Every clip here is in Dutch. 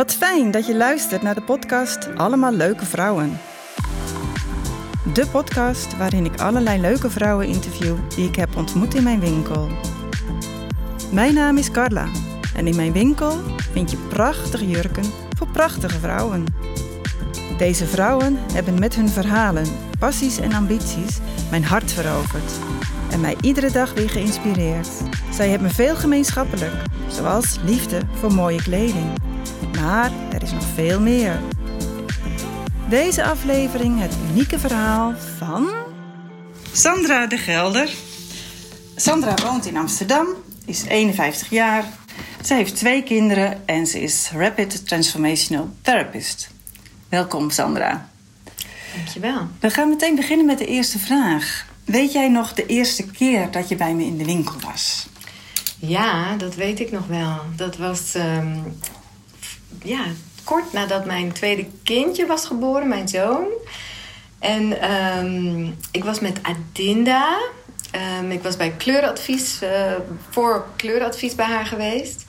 Wat fijn dat je luistert naar de podcast Allemaal Leuke Vrouwen. De podcast waarin ik allerlei leuke vrouwen interview die ik heb ontmoet in mijn winkel. Mijn naam is Carla en in mijn winkel vind je prachtige jurken voor prachtige vrouwen. Deze vrouwen hebben met hun verhalen, passies en ambities mijn hart veroverd en mij iedere dag weer geïnspireerd. Zij hebben veel gemeenschappelijk, zoals liefde voor mooie kleding. Maar er is nog veel meer. Deze aflevering het unieke verhaal van Sandra de Gelder. Sandra woont in Amsterdam, is 51 jaar. Ze heeft twee kinderen en ze is Rapid Transformational Therapist. Welkom Sandra. Dankjewel. We gaan meteen beginnen met de eerste vraag. Weet jij nog de eerste keer dat je bij me in de winkel was? Ja, dat weet ik nog wel. Dat was ehm, ja, kort nadat mijn tweede kindje was geboren, mijn zoon. En ehm, ik was met Adinda. Ehm, ik was bij kleuradvies, uh, voor kleuradvies bij haar geweest.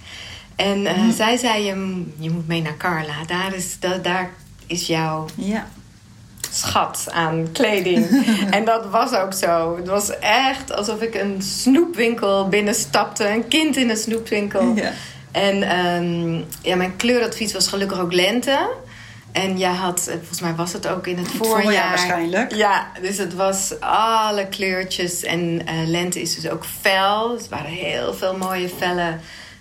En uh, zij zei, je, je moet mee naar Carla. Daar is, daar is jouw Ja. schat aan kleding. en dat was ook zo. Het was echt alsof ik een snoepwinkel binnenstapte. Een kind in een snoepwinkel. Ja. En ehm, ja, mijn kleuradvies was gelukkig ook lente. En jij had, eh, volgens mij was het ook in het, Het voorjaar. voorjaar waarschijnlijk. Ja, dus het was alle kleurtjes. En eh, lente is dus ook fel. Dus er waren heel veel mooie felle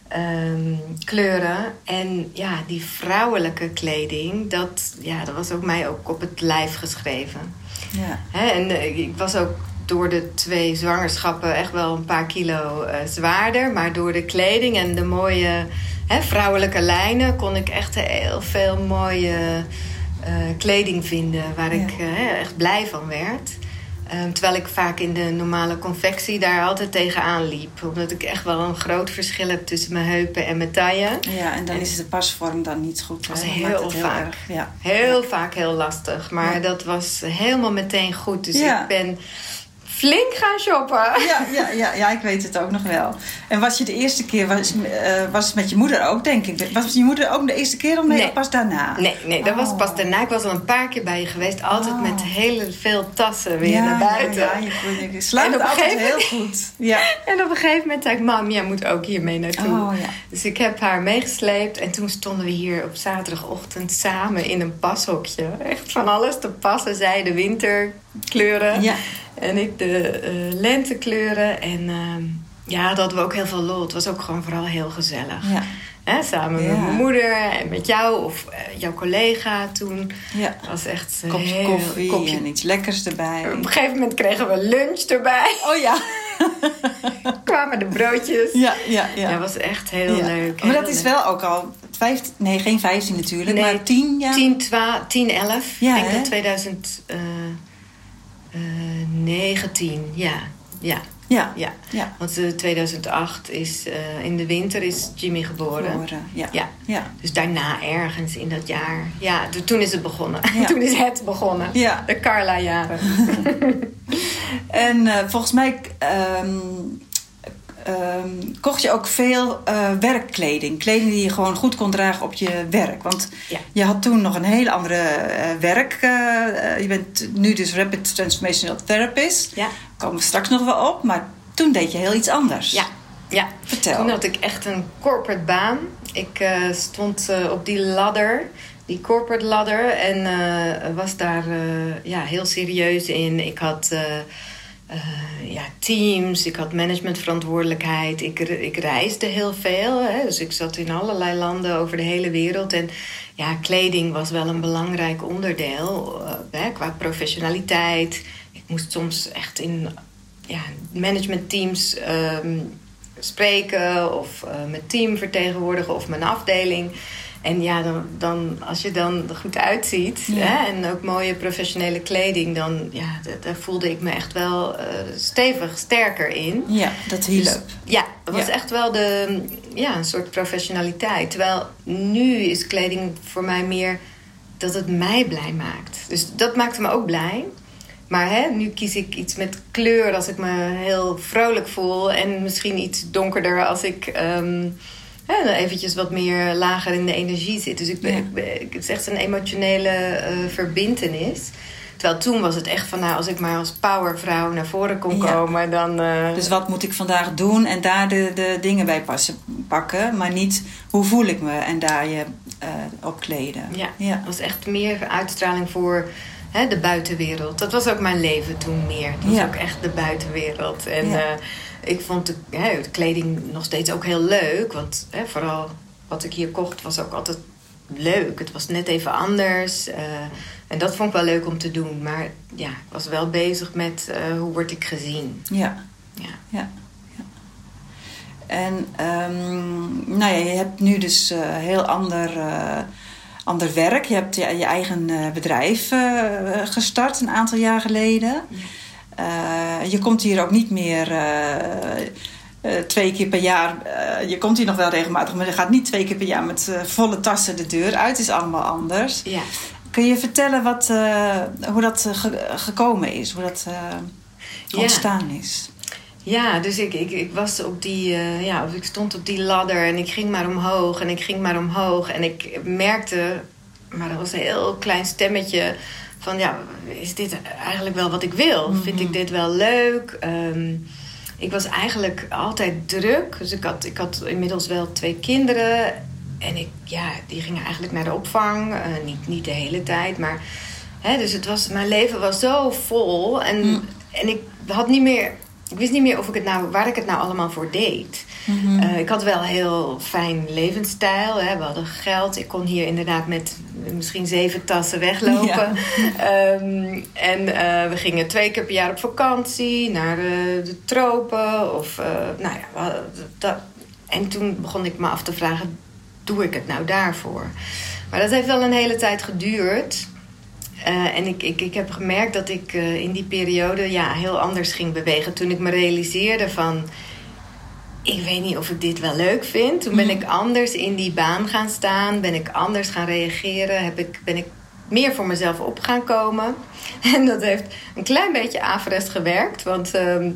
ehm, kleuren. En ja, die vrouwelijke kleding, dat, ja, dat was ook mij ook op het lijf geschreven. Ja. Hè, en eh, ik was ook door de twee zwangerschappen echt wel een paar kilo eh, zwaarder. Maar door de kleding en de mooie hè, vrouwelijke lijnen kon ik echt heel veel mooie eh, kleding vinden waar Ja. ik eh, echt blij van werd. Ehm, terwijl ik vaak in de normale confectie daar altijd tegenaan liep. Omdat ik echt wel een groot verschil heb tussen mijn heupen en mijn taille. ja, en dan is de pasvorm dan niet goed. Dat was heel vaak. erg. Ja. Heel vaak heel lastig. Maar dat was helemaal meteen goed. Dus ik ben flink gaan shoppen. Ja, ja, ja, ja, ik weet het ook nog wel. En was je de eerste keer, was, eh, was het met je moeder ook, denk ik? Was je moeder ook de eerste keer al mee Nee. of pas daarna? Nee, nee, dat was Oh. pas daarna. Ik was al een paar keer bij je geweest. Altijd Oh. met hele veel tassen weer ja, naar buiten. Ja, ja, je, een altijd gegeven heel goed. Ja. En op een gegeven moment zei ik, mam, jij moet ook hier mee naartoe. Oh, ja. Dus ik heb haar meegesleept. En toen stonden we hier op zaterdagochtend samen in een pashokje. Echt van alles te passen. Zij de winterkleuren. Ja. En ik de eh, lentekleuren. En ehm, ja, dat hadden we ook heel veel lol. Het was ook gewoon vooral heel gezellig. Ja. Hè, samen met mijn moeder en met jou of eh, jouw collega toen. Ja. was echt eh, kopje koffie kopje... en iets lekkers erbij. Op een gegeven moment kregen we lunch erbij. Oh ja. Kwamen de broodjes. Ja, ja, ja. Dat ja, was echt heel leuk. Maar dat is wel ook al 15, nee geen 15 natuurlijk, maar 10 jaar. 10 10 11 denk dat 2000. Eh, 19, ja. Ja. Ja. ja. Want eh, 2008 is, eh, in de winter is Jimmy geboren. ja. ja. Dus daarna ergens in dat jaar. Ja, toen is het begonnen. Toen is het begonnen. Ja. De Carla-jaren. en volgens mij ehm, ehm, kocht je ook veel eh, werkkleding. Kleding die je gewoon goed kon dragen op je werk. Want Ja. je had toen nog een hele andere eh, werk. eh, je bent nu dus Rapid Transformational Therapist. Ja. Komen we straks nog wel op. Maar toen deed je heel iets anders. Ja, ja. Vertel. Toen had ik echt een corporate baan. Ik stond op die ladder, die corporate ladder. En was daar ja, heel serieus in. Ik had eh, ja, teams, ik had managementverantwoordelijkheid. Ik, ik reisde heel veel. Hè? Dus ik zat in allerlei landen over de hele wereld. En ja, kleding was wel een belangrijk onderdeel eh, hè, qua professionaliteit. Ik moest soms echt in ja, managementteams ehm, spreken of eh, mijn team vertegenwoordigen of mijn afdeling. En ja, dan, dan, als je dan er goed uitziet Ja. hè, en ook mooie professionele kleding, dan ja, daar voelde ik me echt wel eh, stevig sterker in. Ja, dat hielp. Dus, ja, het was Ja. echt wel de, ja, een soort professionaliteit. Terwijl nu is kleding voor mij meer dat het mij blij maakt. Dus dat maakte me ook blij. Maar hè, nu kies ik iets met kleur als ik me heel vrolijk voel. En misschien iets donkerder als ik ehm, hè, eventjes wat meer lager in de energie zit. Dus ik ben, Ja. ik ben- het is echt een emotionele eh, verbintenis. Terwijl toen was het echt van, nou, als ik maar als powervrouw naar voren kon Ja. komen, dan. eh, Dus wat moet ik vandaag doen en daar de, de dingen bij passen, pakken. Maar niet hoe voel ik me en daar je eh, op kleden. Ja, Ja. het was echt meer uitstraling voor hè, de buitenwereld. Dat was ook mijn leven toen meer. Dat was Ja. ook echt de buitenwereld. En Ja. Ik vond de, hè, de kleding nog steeds ook heel leuk. Want hè, vooral wat ik hier kocht was ook altijd leuk. Het was net even anders. eh, en dat vond ik wel leuk om te doen. Maar ja, ik was wel bezig met eh, hoe word ik gezien. Ja. Ja. ja. ja. En ehm, nou ja, je hebt nu dus eh, heel ander, ander werk. Je hebt je, je eigen bedrijf gestart een aantal jaar geleden. Je komt hier ook niet meer eh, eh, twee keer per jaar. eh, je komt hier nog wel regelmatig, maar je gaat niet twee keer per jaar met eh, volle tassen de deur uit. Het is allemaal anders. Ja. Kun je vertellen wat, eh, hoe dat eh, ge- gekomen is, hoe dat eh, Ja. ontstaan is? Ja, dus ik, ik, ik was op die, eh, ja, of ik stond op die ladder en ik ging maar omhoog en ik ging maar omhoog. En ik merkte, maar dat was een heel klein stemmetje van, ja, is dit eigenlijk wel wat ik wil? Vind ik dit wel leuk? Ehm, ik was eigenlijk altijd druk. Dus ik had, ik had inmiddels wel twee kinderen. En ik, ja, die gingen eigenlijk naar de opvang. Eh, niet, niet de hele tijd, maar... Hè, dus het was, mijn leven was zo vol. En, Mm. en ik had niet meer... Ik wist niet meer of ik het nou, waar ik het nou allemaal voor deed. Mhm. Eh, ik had wel een heel fijn levensstijl. Hè. We hadden geld. Ik kon hier inderdaad met misschien zeven tassen weglopen. Ehm, en eh, we gingen twee keer per jaar op vakantie naar eh, de tropen. Of, eh, nou ja, dat. En toen begon ik me af te vragen: doe ik het nou daarvoor? Maar dat heeft wel een hele tijd geduurd. En ik, ik, ik heb gemerkt dat ik in die periode ja, heel anders ging bewegen. Toen ik me realiseerde van... Ik weet niet of ik dit wel leuk vind. Toen ben Mhm. ik anders in die baan gaan staan. Ben ik anders gaan reageren. Heb ik, ben ik meer voor mezelf op gaan komen. En dat heeft een klein beetje averechts gewerkt. Want ehm,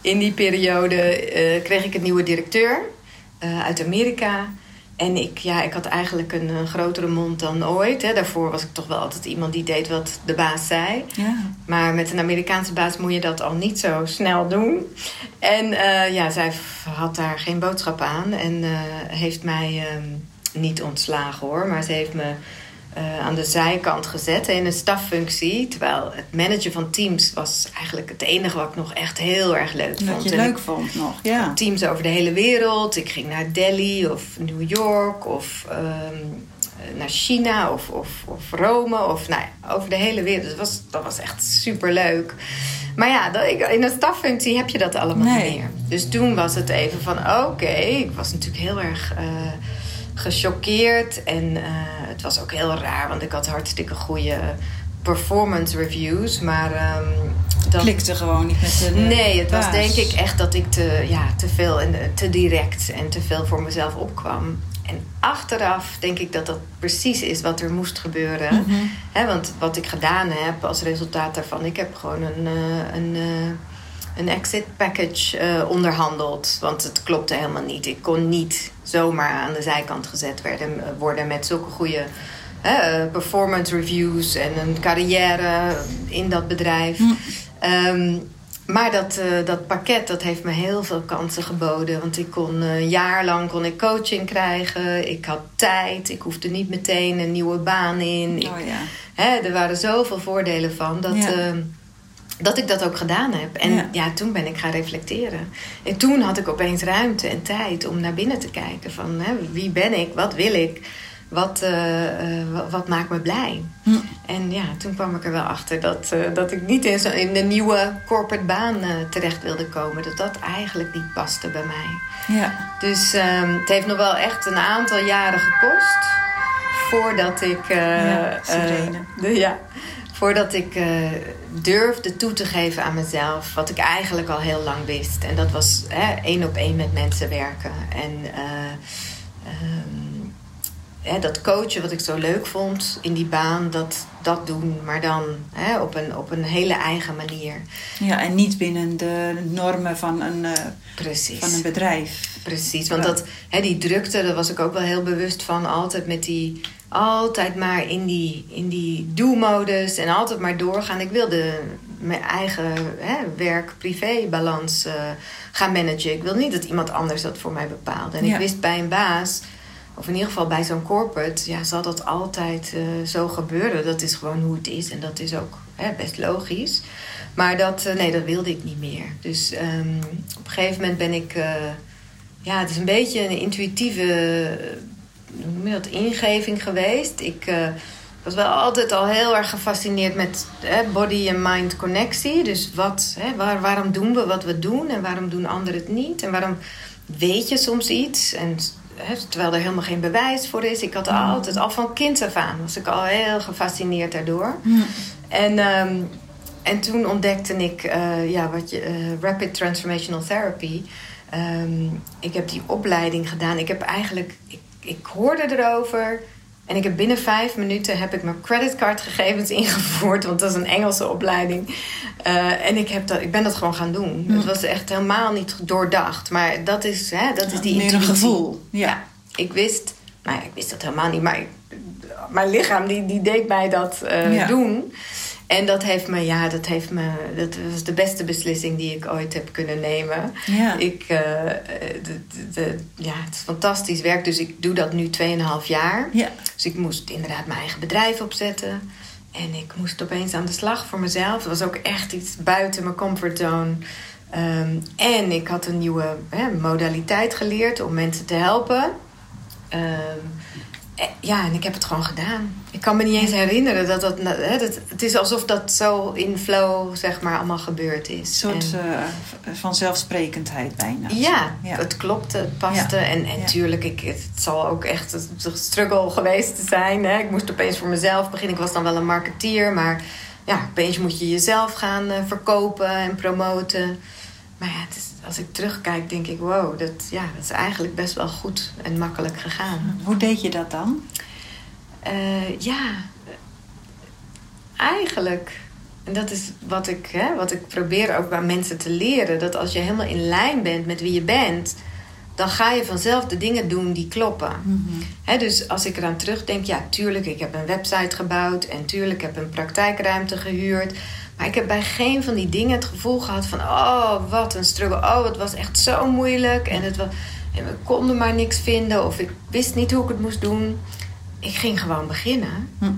in die periode eh, kreeg ik een nieuwe directeur eh, uit Amerika. En ik, ja, ik had eigenlijk een, eh, grotere mond dan ooit. Hè. Daarvoor was ik toch wel altijd iemand die deed wat de baas zei. Ja. Maar met een Amerikaanse baas moet je dat al niet zo snel doen. En eh, ja, zij had daar geen boodschap aan. En eh, heeft mij ehm, niet ontslagen hoor. Maar ze heeft me eh, aan de zijkant gezet in een staffunctie. Terwijl het managen van teams was eigenlijk het enige wat ik nog echt heel erg leuk vond. Dat je En leuk vond nog, ja. teams over de hele wereld. Ik ging naar Delhi of New York of ehm, naar China of, of, of Rome. Of nou ja, over de hele wereld. Dat was, dat was echt super leuk. Maar ja, in een staffunctie heb je dat allemaal Nee. niet meer. Dus toen was het even van oké. ik was natuurlijk heel erg eh, gechoqueerd. En eh, het was ook heel raar, want ik had hartstikke goede performance reviews. Maar ehm, dat, Klikte gewoon niet met de. Nee, het was denk ik echt dat ik te, ja, te veel en eh, te direct en te veel voor mezelf opkwam. En achteraf denk ik dat dat precies is wat er moest gebeuren. Hè, want wat ik gedaan heb als resultaat daarvan, ik heb gewoon een, eh, een, eh, een exit package eh, onderhandeld. Want het klopte helemaal niet. Ik kon niet zomaar aan de zijkant gezet werden, worden met zulke goede eh, performance reviews en een carrière in dat bedrijf. Hm. Ehm, maar dat, eh, dat pakket dat heeft me heel veel kansen geboden. Want ik kon eh, een jaar lang kon ik coaching krijgen. Ik had tijd. Ik hoefde niet meteen een nieuwe baan in. Ik- Oh ja. hè, er waren zoveel voordelen van dat, Ja. ehm, dat ik dat ook gedaan heb. En Ja. ja. toen ben ik gaan reflecteren. En toen had ik opeens ruimte en tijd om naar binnen te kijken. Van hè, wie ben ik? Wat wil ik? Wat, eh, eh, wat, wat maakt me blij? Hm. En ja, toen kwam ik er wel achter dat, eh, dat ik niet in, zo, in de nieuwe corporate baan terecht wilde komen. Dat dat eigenlijk niet paste bij mij. Ja. Dus ehm, het heeft nog wel echt een aantal jaren gekost voordat ik. Ja, de, ja, voordat ik eh, durfde toe te geven aan mezelf. Wat ik eigenlijk al heel lang wist. En dat was hè, één op één met mensen werken. En. eh, ehm, hè, dat coachen wat ik zo leuk vond in die baan, dat, dat doen. Maar dan hè, op, een, op een hele eigen manier. Ja, en niet binnen de normen van een, uh, van een bedrijf. Precies, want dat, hè, die drukte, daar was ik ook wel heel bewust van. Altijd met die, altijd maar in die, in die do-modus en altijd maar doorgaan. Ik wilde mijn eigen werk-privé-balans uh, gaan managen. Ik wil niet dat iemand anders dat voor mij bepaalde. En Ja. ik wist bij een baas, of in ieder geval bij zo'n corporate, ja, zal dat altijd eh, zo gebeuren. Dat is gewoon hoe het is en dat is ook hè, best logisch. Maar dat, eh, nee, dat wilde ik niet meer. Dus ehm, op een gegeven moment ben ik. eh, ja, het is een beetje een intuïtieve eh, noem je dat, ingeving geweest. Ik eh, was wel altijd al heel erg gefascineerd met hè, body en mind connectie. Dus wat, hè, waar, waarom doen we wat we doen en waarom doen anderen het niet? En waarom weet je soms iets? En, hè, terwijl er helemaal geen bewijs voor is. Ik had altijd, al van kind af aan, was ik al heel gefascineerd daardoor. En, ehm, en toen ontdekte ik eh, ja, wat je, eh, Rapid Transformational Therapy. Ehm, ik heb die opleiding gedaan. Ik heb eigenlijk, ik, ik hoorde erover. En ik heb binnen vijf minuten heb ik mijn creditcardgegevens ingevoerd. Want dat is een Engelse opleiding. Eh, en ik, heb dat, ik ben dat gewoon gaan doen. Het was echt helemaal niet doordacht. Maar dat is, hè, dat is die Meer een intuïtie. gevoel. Ja. Ja, ik wist, nou ja, ik wist dat helemaal niet, maar ik- mijn lichaam die, die deed mij dat Ja. doen. En dat heeft me, ja, dat heeft me, dat was de beste beslissing die ik ooit heb kunnen nemen. Ja. Ik, eh, de, de, de- ja, het is fantastisch werk, dus ik doe dat nu 2,5 jaar. Ja. Dus ik moest inderdaad mijn eigen bedrijf opzetten. En ik moest opeens aan de slag voor mezelf. Het was ook echt iets buiten mijn comfortzone. Ehm, en ik had een nieuwe hè, modaliteit geleerd om mensen te helpen. Ehm, eh, ja, en ik heb het gewoon gedaan. Ik kan me niet eens herinneren dat dat... Hè, dat het is alsof dat zo in flow, zeg maar, allemaal gebeurd is. Een soort En- eh, v- vanzelfsprekendheid bijna. ja, Ja. het klopte, het paste. Ja. En, en Ja. tuurlijk, ik, het zal ook echt een struggle geweest zijn. Hè? Ik moest opeens voor mezelf beginnen. Ik was dan wel een marketeer, maar ja, opeens moet je jezelf gaan eh, verkopen en promoten. Maar ja, het is, als ik terugkijk, denk ik, wow, dat, ja, dat is eigenlijk best wel goed en makkelijk gegaan. Hoe deed je dat dan? Eh, ja, eigenlijk. En dat is wat ik, hè, wat ik probeer ook bij mensen te leren. Dat als je helemaal in lijn bent met wie je bent, dan ga je vanzelf de dingen doen die kloppen. Hè, dus als ik eraan terugdenk, ja, tuurlijk, ik heb een website gebouwd en tuurlijk, ik heb een praktijkruimte gehuurd. Maar ik heb bij geen van die dingen het gevoel gehad van, oh, wat een struggle. Oh, het was echt zo moeilijk en, het was, en we konden maar niks vinden of ik wist niet hoe ik het moest doen. Ik ging gewoon beginnen. Hm.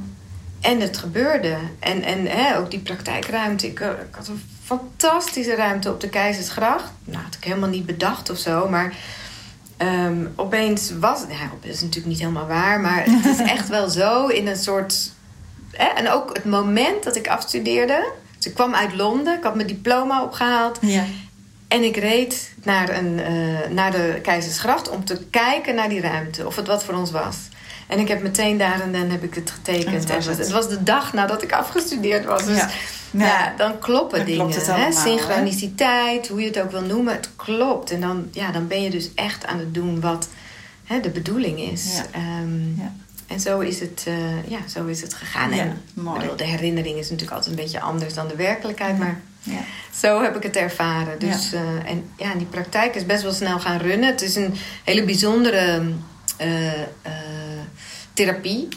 En het gebeurde. En, en hè, ook die praktijkruimte. Ik, eh, ik had een fantastische ruimte op de Keizersgracht. Nou, had ik helemaal niet bedacht of zo. Maar ehm, opeens was... Ja, dat is natuurlijk niet helemaal waar. Maar het is echt wel zo in een soort... Hè, en ook het moment dat ik afstudeerde... Dus ik kwam uit Londen. Ik had mijn diploma opgehaald. Ja. En ik reed naar, een, eh, naar de Keizersgracht om te kijken naar die ruimte. Of het wat voor ons was. En ik heb meteen daar en dan heb ik het getekend. Het was En het. het was de dag nadat ik afgestudeerd was. Dus Ja. dan kloppen Dan dingen. klopt hè? allemaal, hè? Synchroniciteit, hoe je het ook wil noemen. Het klopt. En dan, ja, dan ben je dus echt aan het doen wat hè, de bedoeling is. Ja. Ehm, Ja. En zo is het, eh, ja, zo is het gegaan. Ja, en mooi. bedoel, de herinnering is natuurlijk altijd een beetje anders dan de werkelijkheid. Maar Ja. zo heb ik het ervaren. Dus, eh, en ja, die praktijk is best wel snel gaan runnen. Het is een hele bijzondere eh, therapie.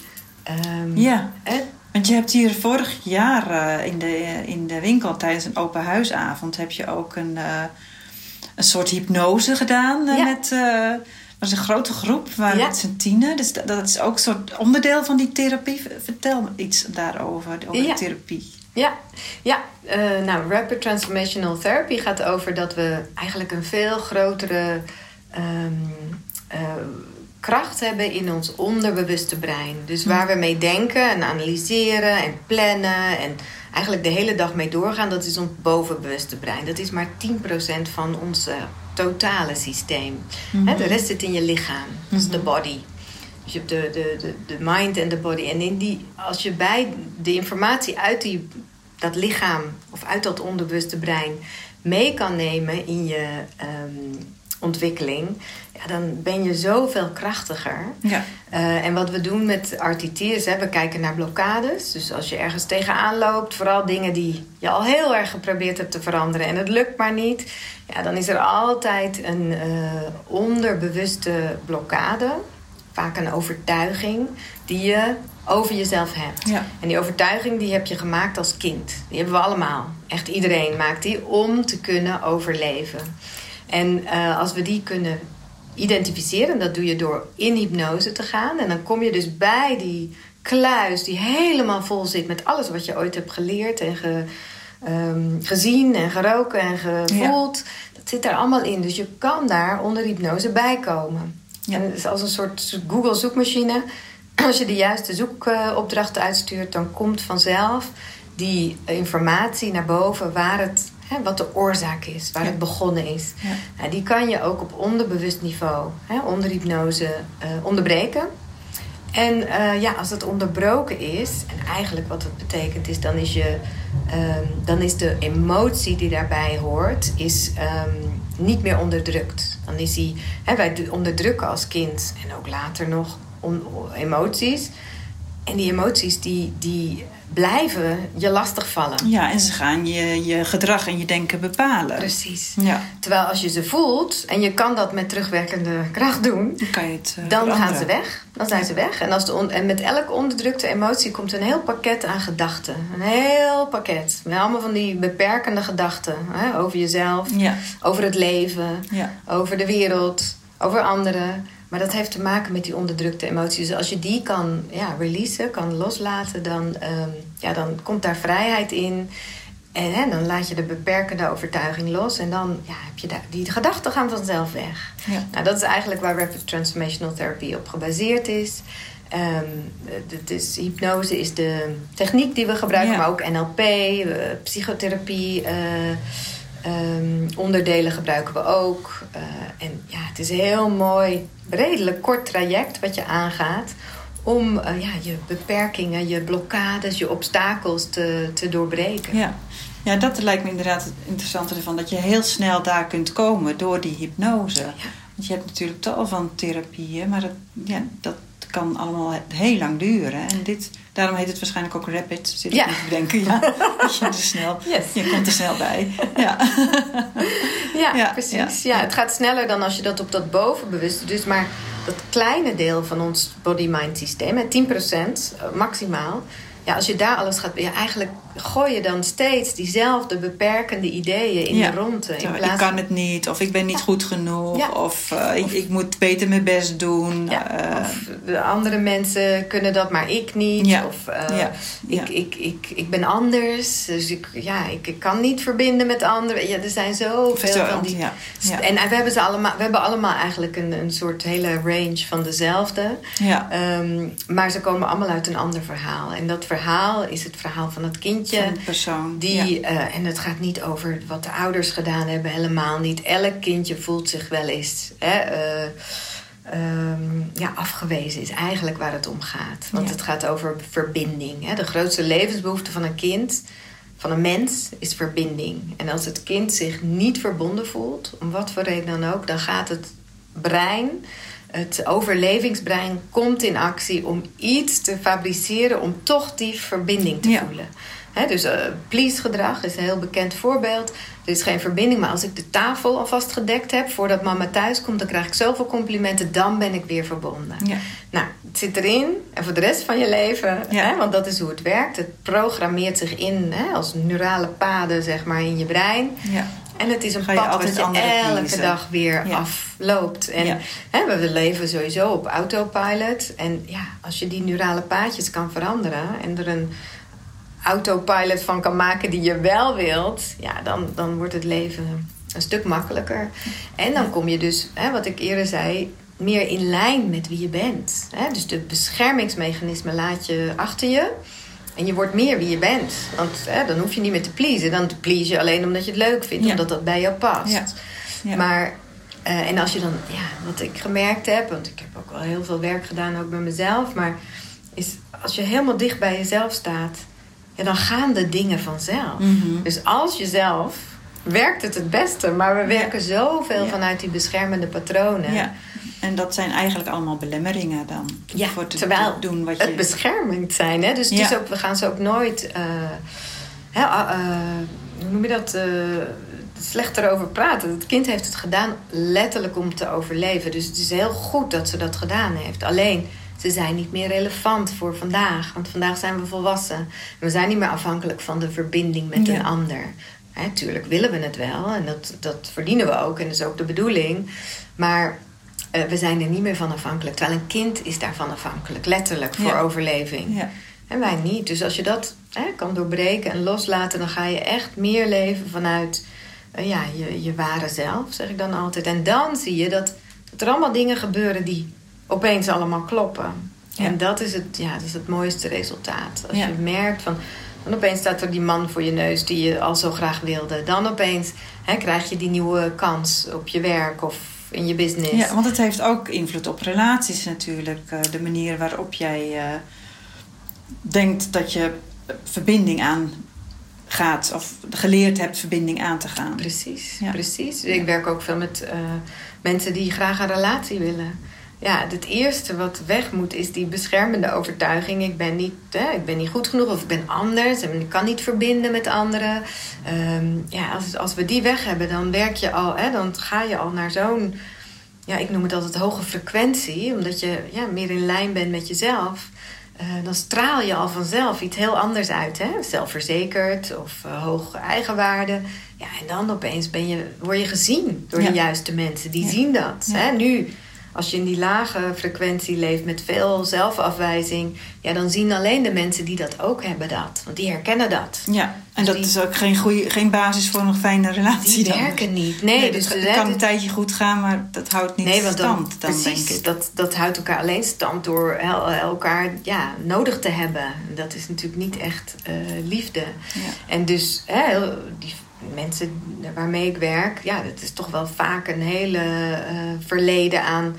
Ehm, ja. hè? Want je hebt hier vorig jaar in, de, in de winkel tijdens een open huisavond heb je ook een, een soort hypnose gedaan. met, was een grote groep, waar Ja. met z'n tienen. Dus dat, dat is ook een soort onderdeel van die therapie. Vertel me iets daarover, over Ja. de therapie. Ja, ja. eh, nou, Rapid Transformational Therapy gaat over dat we eigenlijk een veel grotere ehm, eh, kracht hebben in ons onderbewuste brein. Dus waar we mee denken en analyseren en plannen en eigenlijk de hele dag mee doorgaan, dat is ons bovenbewuste brein. Dat is maar 10% van ons eh, totale systeem. De rest zit in je lichaam, dat is de body. Dus je hebt de, de, de, de mind en de body. En in die, als je bij de informatie uit die, dat lichaam of uit dat onbewuste brein mee kan nemen in je, ehm, ontwikkeling, ja, dan ben je zoveel krachtiger. Ja. Uh, en wat we doen met RTT is, hè, we kijken naar blokkades. Dus als je ergens tegenaan loopt, vooral dingen die je al heel erg geprobeerd hebt te veranderen en het lukt maar niet, ja, dan is er altijd een uh, onderbewuste blokkade, vaak een overtuiging die je over jezelf hebt. Ja. En die overtuiging die heb je gemaakt als kind. Die hebben we allemaal. Echt iedereen maakt die om te kunnen overleven. En uh, als we die kunnen identificeren, dat doe je door in hypnose te gaan. En dan kom je dus bij die kluis die helemaal vol zit met alles wat je ooit hebt geleerd en ge, um, gezien en geroken en gevoeld. Ja. Dat zit daar allemaal in. Dus je kan daar onder hypnose bij komen. Ja. En het is als een soort Google zoekmachine. Als je de juiste zoekopdrachten uitstuurt, dan komt vanzelf die informatie naar boven waar het Hè, wat de oorzaak is, waar Ja. het begonnen is. Ja. Nou, die kan je ook op onderbewust niveau, hè, onder hypnose, eh, onderbreken. En eh, ja, als het onderbroken is, en eigenlijk wat het betekent is, dan is, je, ehm, dan is de emotie die daarbij hoort, is ehm, niet meer onderdrukt. Dan is die, hè, wij onderdrukken als kind en ook later nog on- emoties. En die emoties die, die blijven je lastigvallen. Ja, en ze gaan je, je gedrag en je denken bepalen. Precies. Ja, Terwijl als je ze voelt, en je kan dat met terugwerkende kracht doen, dan kan je het eh, dan gaan ze weg. Dan zijn ze weg. En, als de on- en met elke onderdrukte emotie komt een heel pakket aan gedachten. Een heel pakket. Met allemaal van die beperkende gedachten. Hè? Over jezelf, Ja, over het leven, ja, over de wereld, over anderen. Maar dat heeft te maken met die onderdrukte emoties. Dus als je die kan ja, releasen, kan loslaten, dan, ehm, ja, dan komt daar vrijheid in. En hè, dan laat je de beperkende overtuiging los. En dan ja, heb je daar, die gedachten gaan vanzelf weg. ja. Nou, dat is eigenlijk waar Rapid Transformational Therapy op gebaseerd is. Het is hypnose is de techniek die we gebruiken, Ja. maar ook NLP, eh, psychotherapie. eh, ehm, onderdelen gebruiken we ook. Eh, en ja, het is een heel mooi, redelijk kort traject wat je aangaat om eh, ja, je beperkingen, je blokkades, je obstakels te, te doorbreken. Ja. ja, dat lijkt me inderdaad het interessante ervan. Dat je heel snel daar kunt komen door die hypnose. Want je hebt natuurlijk tal van therapieën, maar dat, ja, dat kan allemaal heel lang duren. En dit, daarom heet het waarschijnlijk ook rapid, zit ik Ja. me te bedenken. Ja, je er snel, Yes. je komt er snel bij. Ja, Ja, Ja, precies. ja. Ja, het gaat sneller dan als je dat op dat bovenbewuste... Dus maar dat kleine deel van ons body-mind systeem, hè, 10% eh, maximaal... Ja, als je daar alles gaat... Ja, eigenlijk gooi je dan steeds diezelfde beperkende ideeën in Ja. de ronde. In ik kan het niet, of ik ben niet goed genoeg, Ja. of, eh, ik, ik moet beter mijn best doen. Ja, eh, of de andere mensen kunnen dat, maar ik niet. Ja, Of eh, ja, ik, ja. Ik, ik, ik ben anders. Dus ik, ja, ik, ik kan niet verbinden met anderen. Ja, er zijn zoveel Zo, van die... ja, ja. En we hebben, ze allemaal, we hebben allemaal eigenlijk een, een soort hele range van dezelfde. ja, Ehm, maar ze komen allemaal uit een ander verhaal. En dat verhaal is het verhaal van het kindje. Van persoon. Die, ja. eh, en het gaat niet over wat de ouders gedaan hebben, helemaal niet. Elk kindje voelt zich wel eens hè, eh, ehm, ja, afgewezen, is eigenlijk waar het om gaat. Want Ja. het gaat over verbinding. Hè. De grootste levensbehoefte van een kind, van een mens, is verbinding. En als het kind zich niet verbonden voelt, om wat voor reden dan ook, dan gaat het brein. Het overlevingsbrein komt in actie om iets te fabriceren om toch die verbinding te Ja. voelen. Dus eh please gedrag is een heel bekend voorbeeld. Er is geen verbinding, maar als ik de tafel alvast gedekt heb voordat mama thuis komt, dan krijg ik zoveel complimenten, dan ben ik weer verbonden. Ja. Nou, het zit erin en voor de rest van je leven, Ja. want dat is hoe het werkt. Het programmeert zich in als neurale paden zeg maar, in je brein. Ja. En het is een Ga pad wat je elke dag weer Ja. afloopt. En Ja. hè, we leven sowieso op autopilot. En ja, als je die neurale paadjes kan veranderen en er een autopilot van kan maken die je wel wilt, ja, dan, dan wordt het leven een stuk makkelijker. En dan kom je dus, hè, wat ik eerder zei, meer in lijn met wie je bent. Hè? Dus de beschermingsmechanismen laat je achter je. En je wordt meer wie je bent. Want hè, dan hoef je niet meer te pleasen. Dan please je alleen omdat je het leuk vindt. Ja. Omdat dat bij jou past. Ja. Ja. Maar, eh, en als je dan, ja, wat ik gemerkt heb, want ik heb ook wel heel veel werk gedaan, ook bij mezelf, maar is als je helemaal dicht bij jezelf staat, ja, dan gaan de dingen vanzelf. Mhm. Dus als je zelf werkt het het beste. Maar we werken zoveel vanuit die beschermende patronen. Ja. En dat zijn eigenlijk allemaal belemmeringen dan. Ja, voor te terwijl doen wat je... het beschermend zijn. Hè? Dus, dus ook, we gaan ze ook nooit... Uh, hè, uh, hoe noem je dat? Uh, slecht erover praten. Het kind heeft het gedaan letterlijk om te overleven. Dus het is heel goed dat ze dat gedaan heeft. Alleen, ze zijn niet meer relevant voor vandaag. Want vandaag zijn we volwassen. We zijn niet meer afhankelijk van de verbinding met een ander. Hè, tuurlijk willen we het wel. En dat, dat verdienen we ook. En dat is ook de bedoeling. Maar uh, we zijn er niet meer van afhankelijk. Terwijl een kind is daarvan afhankelijk. Letterlijk voor overleving. Ja. En wij niet. Dus als je dat hè, kan doorbreken en loslaten... dan ga je echt meer leven vanuit uh, ja, je, je ware zelf, zeg ik dan altijd. En dan zie je dat, dat er allemaal dingen gebeuren die opeens allemaal kloppen. En dat is, het, ja, dat is het mooiste resultaat. Als je merkt van... Dan opeens staat er die man voor je neus die je al zo graag wilde. Dan opeens hè, krijg je die nieuwe kans op je werk of in je business. Ja, want het heeft ook invloed op relaties natuurlijk. Eh, de manier waarop jij uh, denkt dat je verbinding aan gaat of geleerd hebt verbinding aan te gaan. Precies, precies. Ik werk ook veel met uh, mensen die graag een relatie willen. Ja, het eerste wat weg moet is die beschermende overtuiging. Ik ben niet, hè, ik ben niet goed genoeg of ik ben anders en ik kan niet verbinden met anderen. Um, ja, als, als we die weg hebben, dan werk je al, hè, dan ga je al naar zo'n, ja, ik noem het altijd hoge frequentie, omdat je ja, meer in lijn bent met jezelf. Uh, dan straal je al vanzelf iets heel anders uit. Hè? Zelfverzekerd of uh, hoge eigenwaarde. Ja, en dan opeens ben je, word je gezien door de juiste mensen. Die zien dat. Hè? Nu als je in die lage frequentie leeft met veel zelfafwijzing, ja, dan zien alleen de mensen die dat ook hebben dat. Want die herkennen dat. Ja, en dus dat is ook geen, goede, geen basis voor een fijne relatie. Die werken niet. Nee, dus het kan een tijdje goed gaan, maar dat houdt niet nee, want stand. Dan, dan precies, denk ik. Dat, dat houdt elkaar alleen stand door elkaar ja, nodig te hebben. Dat is natuurlijk niet echt uh, liefde. Ja. En dus hè, die mensen waarmee ik werk, ja, dat is toch wel vaak een hele uh, verleden aan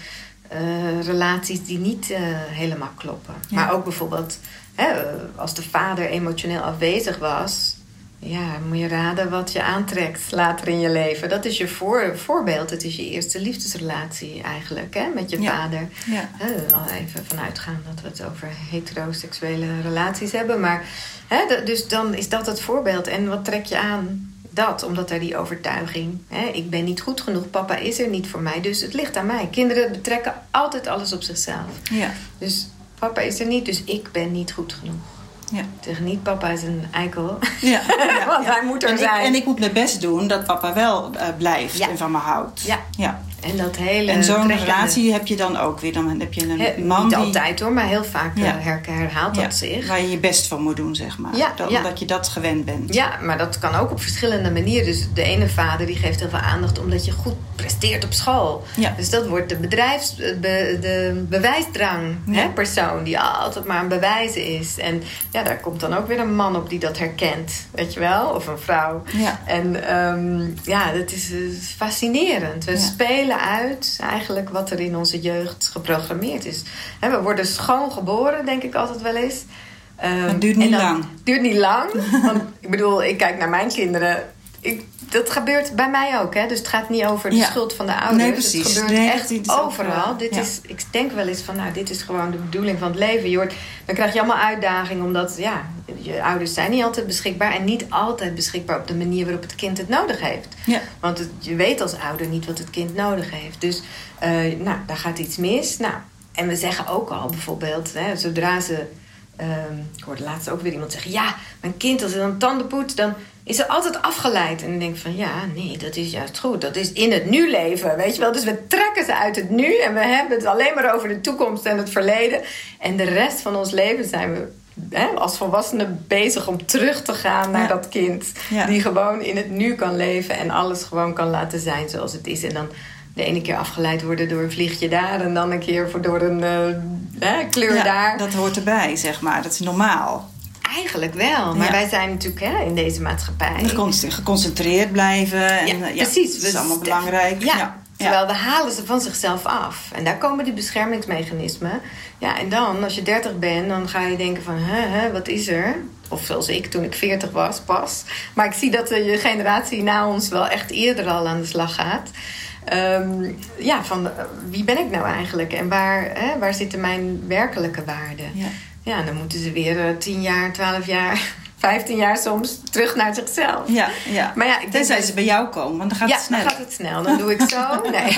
uh, relaties die niet uh, helemaal kloppen. Ja. Maar ook bijvoorbeeld, hè, als de vader emotioneel afwezig was, ja, moet je raden wat je aantrekt later in je leven. Dat is je voor, voorbeeld. Het is je eerste liefdesrelatie eigenlijk hè, met je vader. Ja. al even vanuitgaan dat we het over heteroseksuele relaties hebben. Maar hè, dus dan is dat het voorbeeld. En wat trek je aan? Dat, omdat er die overtuiging, hè, ik ben niet goed genoeg, papa is er niet voor mij, dus het ligt aan mij. Kinderen betrekken altijd alles op zichzelf. Ja. Dus papa is er niet, dus ik ben niet goed genoeg. Ja. Zeg niet, papa is een eikel. Ja, Want hij moet er en zijn. Ik, en ik moet mijn best doen dat papa wel uh, blijft en van me houdt. Ja. ja. En dat hele... En zo'n relatie heb je dan ook weer. Dan heb je een man Niet altijd hoor, maar heel vaak ja. Eh, herhaalt dat zich. Waar je je best van moet doen, zeg maar. Ja, dat, Omdat je dat gewend bent. Ja, maar dat kan ook op verschillende manieren. Dus de ene vader die geeft heel veel aandacht omdat je goed presteert op school. Ja. Dus dat wordt de bedrijfs... Be, de bewijsdrang hè, persoon die altijd maar een bewijzen is. En ja, daar komt dan ook weer een man op die dat herkent. Weet je wel? Of een vrouw. Ja. En um, ja, dat is, is fascinerend. We spelen uit eigenlijk wat er in onze jeugd geprogrammeerd is. we worden schoon geboren, denk ik altijd wel eens. Um, het duurt niet lang. Het duurt niet lang. want ik bedoel, ik kijk naar mijn kinderen. Ik, dat gebeurt bij mij ook. Hè? Dus het gaat niet over de schuld van de ouders. Nee, precies. Het gebeurt echt overal. dit is, ik denk wel eens van, nou, dit is gewoon de bedoeling van het leven. Je hoort, dan krijg je allemaal uitdagingen. Omdat, ja, je ouders zijn niet altijd beschikbaar. En niet altijd beschikbaar op de manier waarop het kind het nodig heeft. Ja. Want het, je weet als ouder niet wat het kind nodig heeft. Dus, uh, nou, daar gaat iets mis. Nou, en we zeggen ook al bijvoorbeeld, hè, zodra ze... Um, ik hoorde laatst ook weer iemand zeggen... ja, mijn kind als hij dan tanden poet... dan is er altijd afgeleid. En ik denk van ja, nee, dat is juist goed. Dat is in het nu leven, weet je wel. Dus we trekken ze uit het nu en we hebben het alleen maar over de toekomst en het verleden. En de rest van ons leven zijn we hè, als volwassenen bezig om terug te gaan naar dat kind. Die gewoon in het nu kan leven en alles gewoon kan laten zijn zoals het is. En dan de ene keer afgeleid worden door een vliegje daar en dan een keer door een uh, kleur ja, daar. Dat hoort erbij, zeg maar. Dat is normaal. Eigenlijk wel. Maar wij zijn natuurlijk hè, in deze maatschappij. Geconcentreerd blijven. En, ja, ja precies. Dat is allemaal belangrijk. Ja. Terwijl we halen ze van zichzelf af. En daar komen die beschermingsmechanismen. Ja, en dan, als je 30 bent, dan ga je denken van... Hè, hè, wat is er? Of zoals ik toen ik 40 was, pas. Maar ik zie dat de generatie na ons wel echt eerder al aan de slag gaat. Ehm, ja, van eh, wie ben ik nou eigenlijk en waar, hè, waar zitten mijn werkelijke waarden? Ja. Ja, dan moeten ze weer uh, 10 jaar, 12 jaar, 15 jaar soms terug naar zichzelf. Ja, ja. Maar ja, ik Tenzij dat- ze bij jou komen, want dan gaat ja, het sneller. dan gaat het snel. Dan doe ik zo. Nee.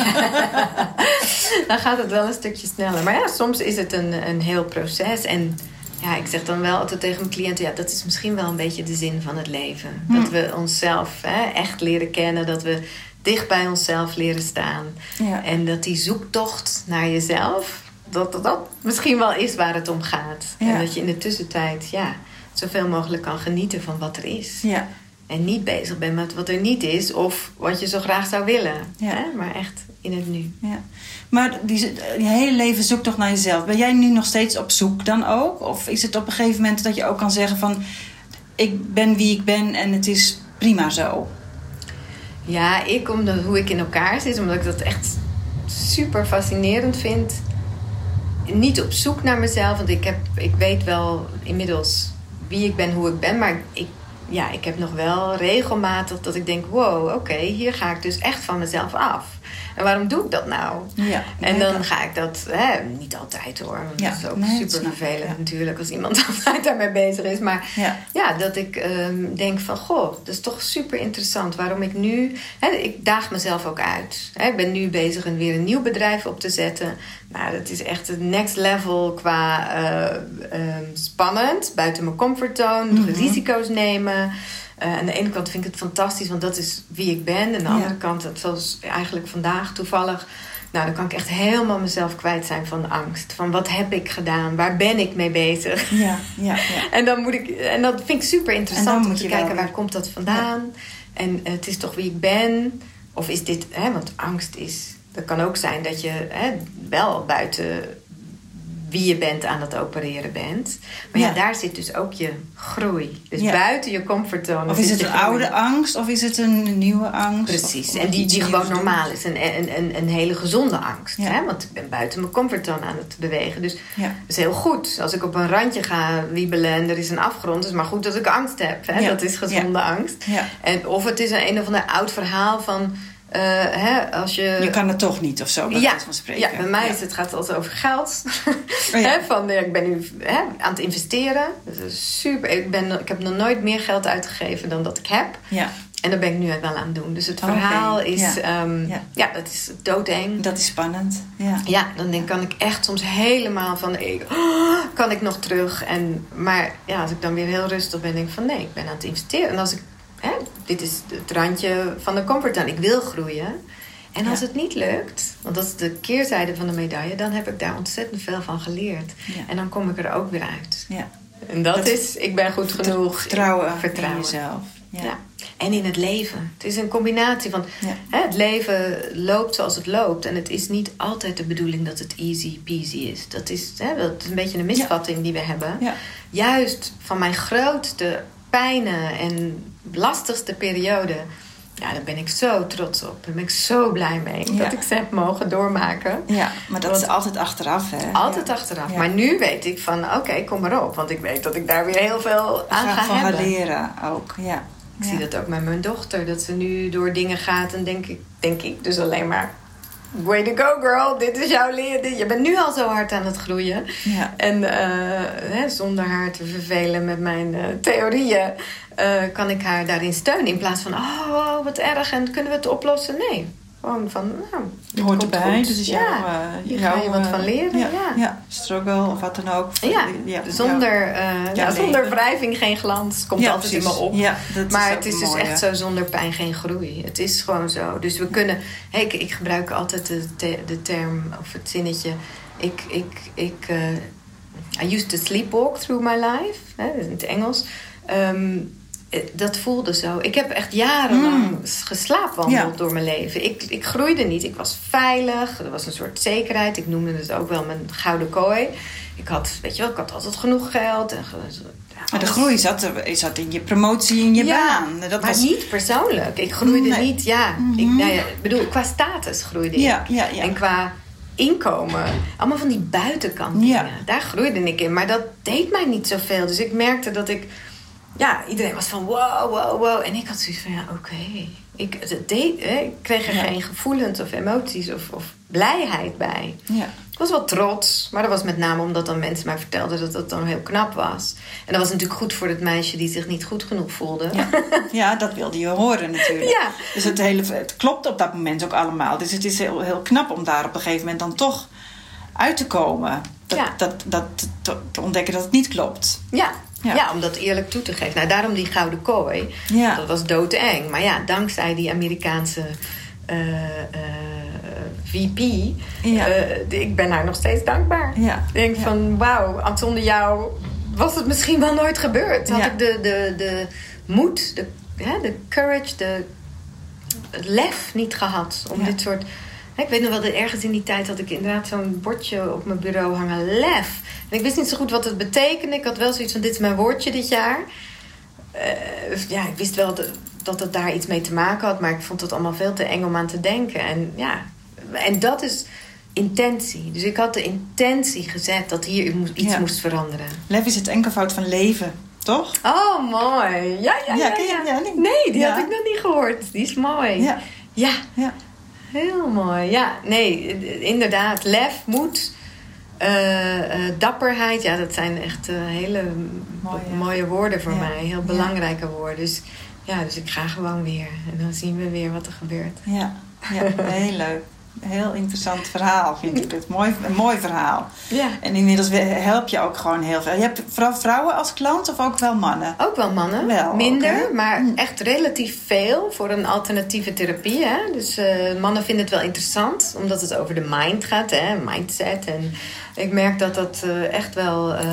dan gaat het wel een stukje sneller. Maar ja, soms is het een, een heel proces. En ja, ik zeg dan wel altijd tegen mijn cliënten... ja, dat is misschien wel een beetje de zin van het leven. Dat we onszelf hè, echt leren kennen. Dat we dicht bij onszelf leren staan. Ja. En dat die zoektocht naar jezelf... dat dat, dat misschien wel is waar het om gaat. Ja. En dat je in de tussentijd... ja, zoveel mogelijk kan genieten van wat er is. Ja, En niet bezig bent met wat er niet is of wat je zo graag zou willen. Ja. Hè? Maar echt in het nu. ja. Maar die, je hele leven zoekt toch naar jezelf. Ben jij nu nog steeds op zoek dan ook? Of is het op een gegeven moment dat je ook kan zeggen van... ik ben wie ik ben en het is prima zo? Ja, ik omdat hoe ik in elkaar zit, omdat ik dat echt super fascinerend vind. Niet op zoek naar mezelf, want ik, heb, ik weet wel inmiddels wie ik ben, hoe ik ben. Maar ik, ja, ik heb nog wel regelmatig dat ik denk: wow, oké, hier ga ik dus echt van mezelf af. En waarom doe ik dat nou? Ja, En dan ga ik dat, hè, niet altijd hoor. Want Ja, dat is ook nee, super vervelend natuurlijk als iemand altijd daarmee bezig is. Maar Ja. ja, dat ik ehm, denk van, goh, dat is toch super interessant. Waarom ik nu, hè, ik daag mezelf ook uit. Hè, ik ben nu bezig een, weer een nieuw bedrijf op te zetten. Nou, dat is echt het next level qua eh, ehm, spannend. Buiten mijn comfortzone, Mhm. risico's nemen. Eh, aan de ene kant vind ik het fantastisch, want dat is wie ik ben. En aan de Ja. andere kant, het- zoals eigenlijk vandaag toevallig... Nou, dan kan ik echt helemaal mezelf kwijt zijn van angst. Van wat heb ik gedaan? Waar ben ik mee bezig? Ja, ja, ja. En dan moet ik, en dat vind ik super En interessant om te je kijken wel waar komt dat vandaan. En eh, het is toch wie ik ben. Of is dit, hè, want angst is, dat kan ook zijn dat je hè, wel buiten wie je bent aan het opereren bent. Maar ja, Ja. daar zit dus ook je groei. Dus Ja. buiten je comfortzone. Of is het een groei. oude angst of is het een nieuwe angst? Precies, Of- of en die, die gewoon normaal is. Een, een, een, een hele gezonde angst. Ja. Hè? Want ik ben buiten mijn comfortzone aan het bewegen. Dus dat is heel goed. Als ik op een randje ga wiebelen en er is een afgrond... is het maar goed dat ik angst heb. Hè? Dat is gezonde angst. En, of het is een, een of ander oud verhaal van... eh, hè, als je... Je kan het toch niet of zo, bij ja, van spreken. ja, bij mij Ja. is het, gaat het altijd over geld. Oh ja. Van, ja, ik ben nu hè, aan het investeren. Dat super. Ik, ben, ik heb nog nooit meer geld uitgegeven dan dat ik heb. Ja, En daar ben ik nu wel aan het doen. Dus het verhaal is... ja. Ja. Ja. ja, dat is doodeng. dat is spannend. Ja. Ja, dan denk, kan ik echt soms helemaal van... ik- oh, kan ik nog terug? En, maar ja, als ik dan weer heel rustig ben, denk ik van... nee, ik ben aan het investeren. En als ik... Hè, dit is het randje van de comfortzone. Ik wil groeien. En als Ja. het niet lukt, want dat is de keerzijde van de medaille... dan heb ik daar ontzettend veel van geleerd. Ja. En dan kom ik er ook weer uit. ja. En dat, Dat- is, ik ben goed genoeg. Vertrouwen, Vertrouwen. in jezelf. Ja. En in het leven. Het is een combinatie van... Hè, het leven loopt zoals het loopt. En het is niet altijd de bedoeling dat het easy peasy is. Dat is, hè, dat is een beetje een misvatting die we hebben. Juist van mijn grootste pijnen en lastigste periode... Ja, daar ben ik zo trots op. Daar ben ik zo blij mee. Ja. Dat ik ze heb mogen doormaken. Ja, maar dat Want- is altijd achteraf, hè? Altijd ja. achteraf. Ja. Maar nu weet ik van, oké, kom maar op. Want ik weet dat ik daar weer heel veel aan ga van hebben. gaan leren ook, ja. Ik zie dat ook met mijn dochter. Dat ze nu door dingen gaat en denk ik, denk ik dus alleen maar... Way to go girl, dit is jouw leer. Je bent nu al zo hard aan het groeien. Ja. En eh, hè, zonder haar te vervelen met mijn eh, theorieën... eh, kan ik haar daarin steunen. In plaats van, oh, oh, wat erg en kunnen we het oplossen? Nee, gewoon van, nou, Je hoort erbij, goed. dus is Ja, jouw, eh, hier jouw, ga je wat eh, van leren, Ja, ja. struggle of wat dan ook. Ja, zonder, Ja, ja, zonder wrijving geen glans. Komt altijd in me op. Ja, dat is maar het is dus echt zo zonder pijn geen groei. Het is gewoon zo. Dus we kunnen... Hey, ik, ik gebruik altijd de, te- de term of het zinnetje... Ik... ik, ik I used to sleepwalk through my life. Hè, in het Engels. Ehm, eh, dat voelde zo. Ik heb echt jarenlang Mm. geslaapwandeld Ja. door mijn leven. Ik, ik groeide niet. Ik was veilig. Er was een soort zekerheid. Ik noemde het ook wel mijn gouden kooi. Ik had, weet je wel, ik had altijd genoeg geld. En, ja, Maar de groei zat, er, zat in je promotie in je Ja, baan. Dat maar was, niet persoonlijk. Ik groeide Nee. niet, ja. Ik, nou ja. Bedoel, qua status groeide ik. En qua inkomen. Allemaal van die buitenkant dingen. Daar groeide ik in. Maar dat deed mij niet zoveel. Dus ik merkte dat ik ja, iedereen was van wow, wow, wow. En ik had zoiets van, ja, oké. Ik, het deed, hè, ik kreeg er Ja. geen gevoelens of emoties of, of blijheid bij. Ja. Ik was wel trots, maar dat was met name omdat dan mensen mij vertelden dat dat dan heel knap was. En dat was natuurlijk goed voor het meisje die zich niet goed genoeg voelde. Ja. ja, dat wilde je horen natuurlijk. Ja. Dus het, hele, het klopt op dat moment ook allemaal. Dus het is heel, heel knap om daar op een gegeven moment dan toch uit te komen. Dat, Ja. dat, dat, te, te ontdekken dat het niet klopt. Ja. Ja. Ja. om dat eerlijk toe te geven. Nou, daarom die gouden kooi. Ja. Dat was doodeng. Maar ja, dankzij die Amerikaanse eh, eh, VP... Ja. eh, ik ben haar nog steeds dankbaar. Ik denk van, wauw, zonder jou was het misschien wel nooit gebeurd. Had ik de, de, de moed, de, hè, de courage, de, het lef niet gehad om dit soort... Ik weet nog wel dat ergens in die tijd had ik inderdaad zo'n bordje op mijn bureau hangen. Lef. En ik wist niet zo goed wat het betekende. Ik had wel zoiets van, dit is mijn woordje dit jaar. Eh, ja, ik wist wel dat, dat het daar iets mee te maken had. Maar ik vond het allemaal veel te eng om aan te denken. En ja, en dat is intentie. Dus ik had de intentie gezet dat hier iets Ja. moest veranderen. Lef is het enkelvoud van leven, toch? Oh, mooi. Ja, ja, Ja, ja. ken je- ja. nee. Die had ik nog niet gehoord. Die is mooi. Ja. ja. Heel mooi. Ja, nee, inderdaad. Lef, moed, eh, eh, dapperheid. Ja, dat zijn echt eh, hele Mooie. mooie, woorden voor Ja. mij. Heel Ja. belangrijke woorden. Dus ja, dus ik ga gewoon weer. En dan zien we weer wat er gebeurt. Ja, ja heel leuk. Heel interessant verhaal vind ik het. Mooi, een mooi verhaal. Ja. En inmiddels help je ook gewoon heel veel. Je hebt vooral vrouwen als klant of ook wel mannen? Ook wel mannen. Wel, Minder, maar Hm. echt relatief veel voor een alternatieve therapie. Hè? Dus eh, mannen vinden het wel interessant, omdat het over de mind gaat, hè? mindset. En ik merk dat dat eh, echt wel eh,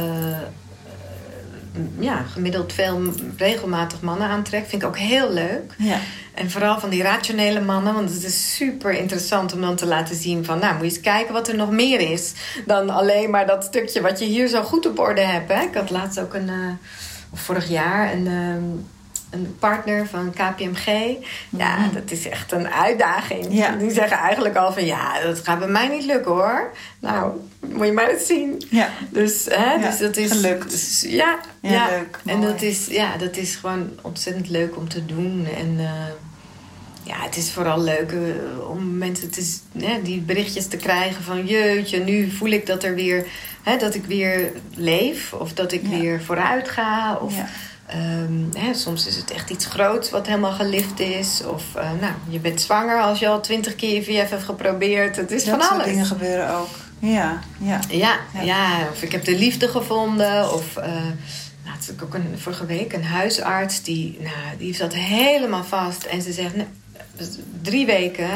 ja, gemiddeld veel regelmatig mannen aantrekt. Vind ik ook heel leuk. Ja. En vooral van die rationele mannen, want het is super interessant om dan te laten zien van, nou, moet je eens kijken wat er nog meer is dan alleen maar dat stukje wat je hier zo goed op orde hebt. Hè? Ik had laatst ook een, eh, of vorig jaar, een, ehm, een partner van KPMG. Ja, Mhm. dat is echt een uitdaging. Ja. Die zeggen eigenlijk al van, ja, dat gaat bij mij niet lukken hoor. Nou, moet je maar eens zien. Ja. Dus, hè, Ja, dus dat is gelukt. dus ja, Ja, ja, leuk, En mooi. dat is, ja, dat is gewoon ontzettend leuk om te doen. En eh, ja, het is vooral leuk eh, om mensen te, hè, die berichtjes te krijgen van jeetje, nu voel ik dat er weer, hè, dat ik weer leef of dat ik weer vooruit ga. Of ehm, hè, soms is het echt iets groots wat helemaal gelift is. Of eh, nou, je bent zwanger als je al twintig keer IVF hebt geprobeerd. Het is Dat van soort alles. dingen gebeuren ook. Ja, ja. Ja, Ja. of ik heb de liefde gevonden. Of uh, nou, het is ook een, vorige week een huisarts die, nou, die zat helemaal vast. En ze zegt, nou, drie weken.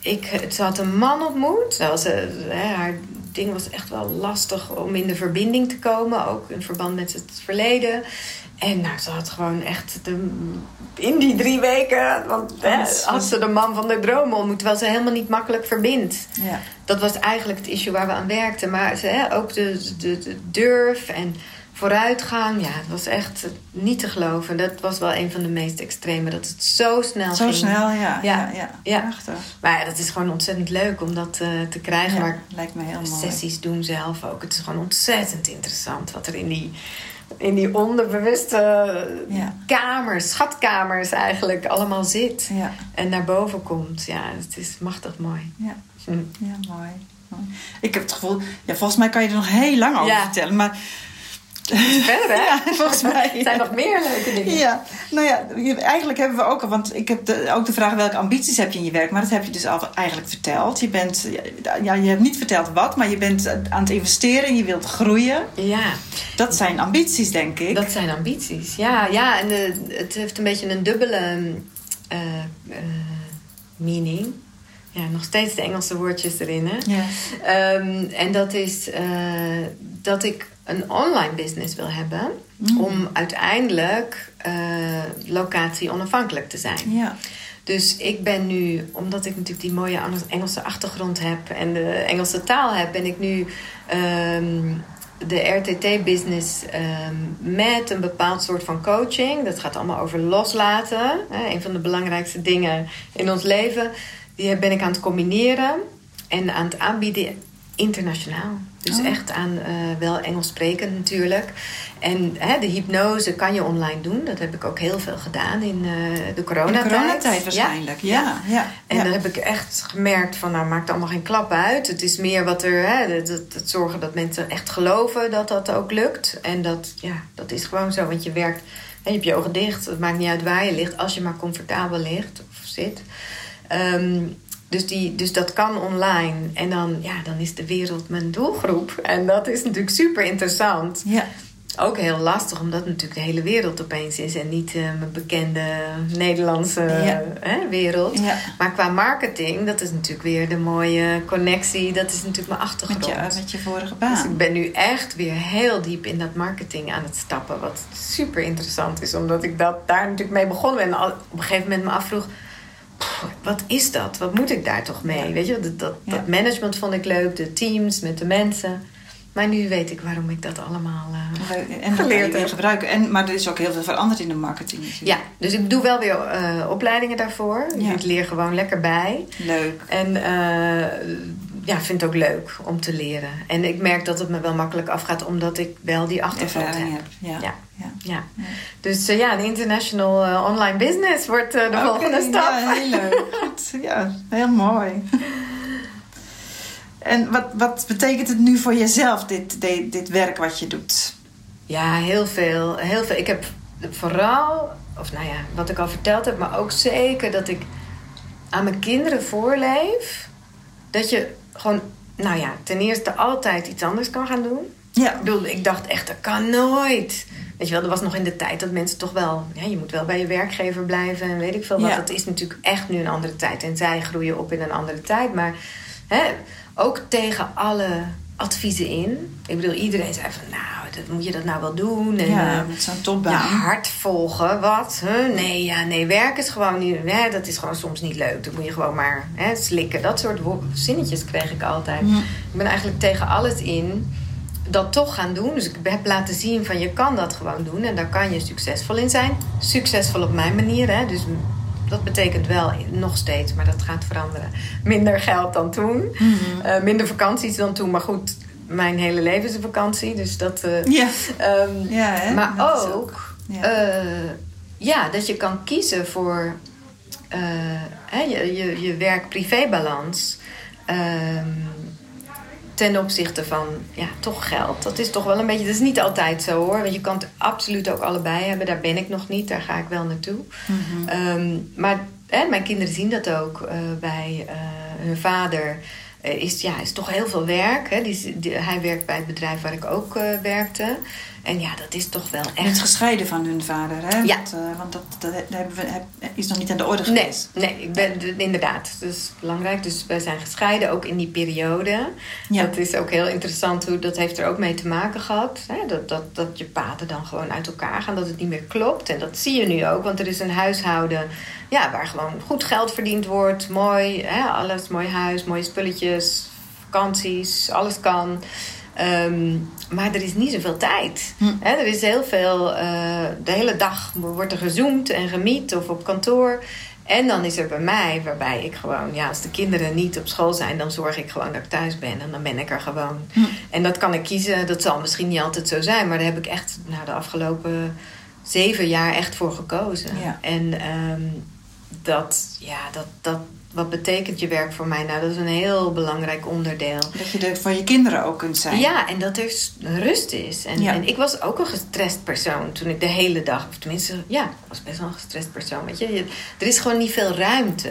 Ik, ze had een man ontmoet. Nou, ze, hè, haar ding was echt wel lastig om in de verbinding te komen. Ook in verband met het verleden. En nou, ze had gewoon echt de, in die drie weken... Want hè, had ze de man van de droom ontmoet... terwijl ze helemaal niet makkelijk verbindt ja. dat was eigenlijk het issue waar we aan werkten. Maar ze, hè, ook de, de, de durf en vooruitgang. Ja, het was echt niet te geloven. Dat was wel een van de meest extreme. Dat het zo snel Zo ging. snel, ja. Ja, Ja. ja. Ja. Prachtig. Maar ja, dat is gewoon ontzettend leuk om dat eh, te krijgen. Ja, Maar lijkt me heel mooi. sessies doen zelf ook. Het is gewoon ontzettend interessant wat er in die, in die onderbewuste Ja. kamers, schatkamers eigenlijk allemaal zit. Ja, En naar boven komt. Ja, het is machtig mooi. ja. Hm. Ja, mooi. mooi. Ik heb het gevoel, ja, volgens mij kan je er nog heel lang over vertellen, maar Verder, hè? Ja, volgens mij. Er zijn nog meer leuke dingen. ja, nou ja, eigenlijk hebben we ook, want ik heb de, ook de vraag welke ambities heb je in je werk, maar dat heb je dus al eigenlijk verteld. Je bent, ja, je hebt niet verteld wat, maar je bent aan het investeren, je wilt groeien. Ja, Dat zijn ambities, denk ik. dat zijn ambities. Ja, ja en de, het heeft een beetje een dubbele eh, eh, meaning. Ja, nog steeds de Engelse woordjes erin, hè? Ja. Ehm, en dat is eh, dat ik een online business wil hebben... Mm. om uiteindelijk eh, locatie onafhankelijk te zijn. Ja. Dus ik ben nu, omdat ik natuurlijk die mooie Engels- Engelse achtergrond heb en de Engelse taal heb, ben ik nu ehm, de RTT-business ehm, met een bepaald soort van coaching. Dat gaat allemaal over loslaten. Hè, een van de belangrijkste dingen in ons leven. Die ben ik aan het combineren en aan het aanbieden internationaal. Dus Oh. echt aan eh, wel Engels sprekend natuurlijk. En hè, de hypnose kan je online doen. Dat heb ik ook heel veel gedaan in eh, de In de coronatijd. coronatijd Ja. waarschijnlijk. Ja, ja. En dan heb ik echt gemerkt van, nou maakt allemaal geen klap uit. Het is meer wat er, hè, het, zorgen dat mensen echt geloven dat dat ook lukt. En dat, ja, dat is gewoon zo. Want je werkt, hè, je hebt je ogen dicht. Het maakt niet uit waar je ligt, als je maar comfortabel ligt of zit. Ehm, dus, die, dus dat kan online. En dan, ja, dan is de wereld mijn doelgroep. En dat is natuurlijk super interessant. ja. Ook heel lastig, omdat natuurlijk de hele wereld opeens is. En niet eh, mijn bekende Nederlandse Ja. hè, wereld. Ja. Maar qua marketing, dat is natuurlijk weer de mooie connectie. Dat is natuurlijk mijn achtergrond. Met, je, met je vorige Dus baan. ik ben nu echt weer heel diep in dat marketing aan het stappen. Wat super interessant is, omdat ik dat daar natuurlijk mee begonnen ben. En op een gegeven moment me afvroeg... "Pff, Wat is dat? Wat moet ik daar toch mee? Ja. Weet je, dat, dat, Ja. dat management vond ik leuk. De teams met de mensen. Maar nu weet ik waarom ik dat allemaal eh, En geleerd heb. gebruiken. En, maar er is ook heel veel veranderd in de marketing natuurlijk. Ja, dus ik doe wel weer eh, opleidingen daarvoor. Ja. Ik leer gewoon lekker bij. Leuk. En eh ja, vind het ook leuk om te leren. En ik merk dat het me wel makkelijk afgaat, omdat ik wel die achtergrond heb. heb. Ja. Ja. Ja. Dus eh, ja, de international eh, online business wordt eh, de volgende stap. Ja, heel leuk. Goed. Ja, heel mooi. En wat, wat betekent het nu voor jezelf, dit, dit, dit werk wat je doet? Ja, heel veel, heel veel. Ik heb vooral, of nou ja, wat ik al verteld heb, maar ook zeker dat ik aan mijn kinderen voorleef. Dat je gewoon, nou ja, ten eerste altijd iets anders kan gaan doen. Ja. Ik bedoel, ik dacht echt, dat kan nooit. Weet je wel, er was nog in de tijd dat mensen toch wel... Ja, je moet wel bij je werkgever blijven en weet ik veel wat. Ja. Het is natuurlijk echt nu een andere tijd. En zij groeien op in een andere tijd. Maar hè, ook tegen alle adviezen in. Ik bedoel, iedereen zei van... Nou, dat, moet je dat nou wel doen? En, ja, eh, met zo'n je topbaan. hart volgen, wat? Huh? Nee, ja, nee, werk is gewoon niet... Hè, dat is gewoon soms niet leuk. Dat moet je gewoon maar hè, slikken. Dat soort zinnetjes kreeg ik altijd. Ja. Ik ben eigenlijk tegen alles in dat toch gaan doen. Dus ik heb laten zien van je kan dat gewoon doen. En daar kan je succesvol in zijn. Succesvol op mijn manier. Hè? Dus dat betekent wel nog steeds, maar dat gaat veranderen. Minder geld dan toen. Mhm. Eh, minder vakanties dan toen. Maar goed, mijn hele leven is een vakantie. Dus dat... eh, Ja. ehm, Ja, hè? maar Dat ook, ja. eh, ja, dat je kan kiezen voor hè, je, je, je werk-privé-balans. ehm, ten opzichte van ja, toch geld. Dat is toch wel een beetje. Dat is niet altijd zo hoor. Want je kan het absoluut ook allebei hebben. Daar ben ik nog niet. Daar ga ik wel naartoe. Mhm. Ehm, maar hè, mijn kinderen zien dat ook eh, bij eh, hun vader. eh, is, ja, is toch heel veel werk. Hè? Die, hij werkt bij het bedrijf waar ik ook werkte. En ja, dat is toch wel echt. gescheiden van hun vader, hè? Ja. Want, eh, want dat, dat hebben we, is nog niet aan de orde Nee, geweest. nee, ik ben inderdaad. Dat is belangrijk. Dus wij zijn gescheiden, ook in die periode. Ja. Dat is ook heel interessant. Hoe, dat heeft er ook mee te maken gehad. Hè? Dat, dat, dat je paden dan gewoon uit elkaar gaan. Dat het niet meer klopt. En dat zie je nu ook. Want er is een huishouden ja, waar gewoon goed geld verdiend wordt. Mooi, hè? alles. Mooi huis, mooie spulletjes, vakanties. Alles kan. Ehm, maar er is niet zoveel tijd. Hm. Er is heel veel, eh, de hele dag wordt er gezoomd en gemiet of op kantoor. En dan is er bij mij, waarbij ik gewoon, ja, als de kinderen niet op school zijn, dan zorg ik gewoon dat ik thuis ben. En dan ben ik er gewoon. Hm. En dat kan ik kiezen. Dat zal misschien niet altijd zo zijn, maar daar heb ik echt nou, de afgelopen zeven jaar echt voor gekozen. Ja. En ehm, dat, ja, dat, dat, wat betekent je werk voor mij? Nou, dat is een heel belangrijk onderdeel. Dat je er voor je kinderen ook kunt zijn. Ja, en dat er rust is. En, Ja. en ik was ook een gestrest persoon toen ik de hele dag, of tenminste, ja, ik was best wel een gestrest persoon. Weet je? Je- er is gewoon niet veel ruimte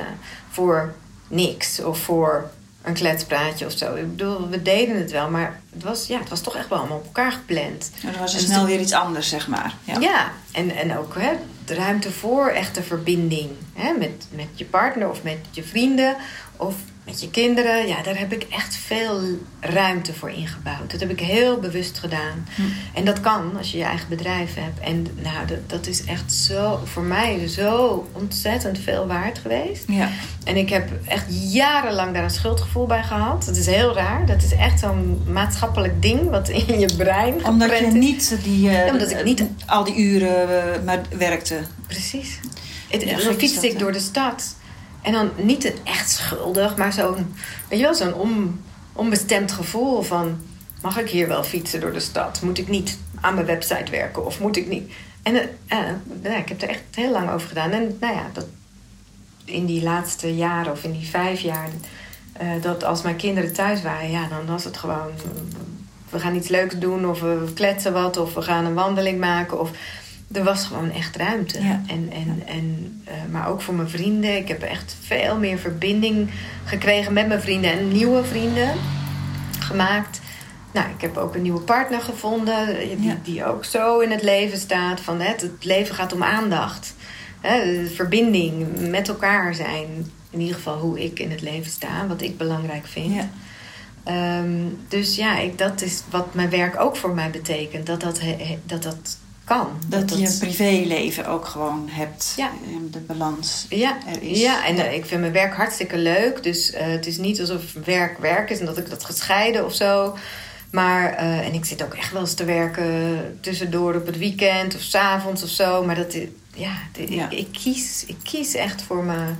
voor niks of voor een kletspraatje of zo. Ik bedoel, we deden het wel, maar het was, ja, het was toch echt wel allemaal op elkaar gepland. En dan was er En snel toen- weer iets anders, zeg maar. Ja. Ja, en, en ook hè, de ruimte voor echte verbinding. Hè, met, met je partner of met je vrienden of met je kinderen. Ja, daar heb ik echt veel ruimte voor ingebouwd. Dat heb ik heel bewust gedaan. Hm. En dat kan als je je eigen bedrijf hebt. En nou, dat, dat is echt zo, voor mij zo ontzettend veel waard geweest. Ja. En ik heb echt jarenlang daar een schuldgevoel bij gehad. Dat is heel raar. Dat is echt zo'n maatschappelijk ding wat in je brein Omdat je niet die, eh, Ja, omdat ik niet- al die uren eh, maar werkte. Precies. Het, Ja, dan fietste ik door de stad. En dan niet een echt schuldig, maar zo'n... Weet je wel, zo'n om... onbestemd gevoel van... mag ik hier wel fietsen door de stad? Moet ik niet aan mijn website werken? Of moet ik niet... En uh, ja, ik heb er echt heel lang over gedaan. En nou ja, dat, in die laatste jaren of in die vijf jaar... Uh, dat als mijn kinderen thuis waren, ja, dan was het gewoon... we gaan iets leuks doen of we kletsen wat of we gaan een wandeling maken... Of, er was gewoon echt ruimte. Ja. En, en, en, uh, maar ook voor mijn vrienden. Ik heb echt veel meer verbinding gekregen met mijn vrienden en nieuwe vrienden gemaakt. Nou, ik heb ook een nieuwe partner gevonden die, Ja. die ook zo in het leven staat. Van, hè, het leven gaat om aandacht. Hè, verbinding, met elkaar zijn. In ieder geval hoe ik in het leven sta, wat ik belangrijk vind. Ehm, dus ja, ik, dat is wat mijn werk ook voor mij betekent. Dat dat, he- dat, dat kan. Dat je een privéleven ook gewoon hebt. Ja. En de balans Ja, er is. ja en eh, ik vind mijn werk hartstikke leuk. Dus eh, het is niet alsof werk werk is en dat ik dat gescheiden of zo. Maar, eh, en ik zit ook echt wel eens te werken tussendoor op het weekend of 's avonds of zo. Maar dat, is- ja, de- Ja. Ik, ik, kies, ik kies echt voor mijn,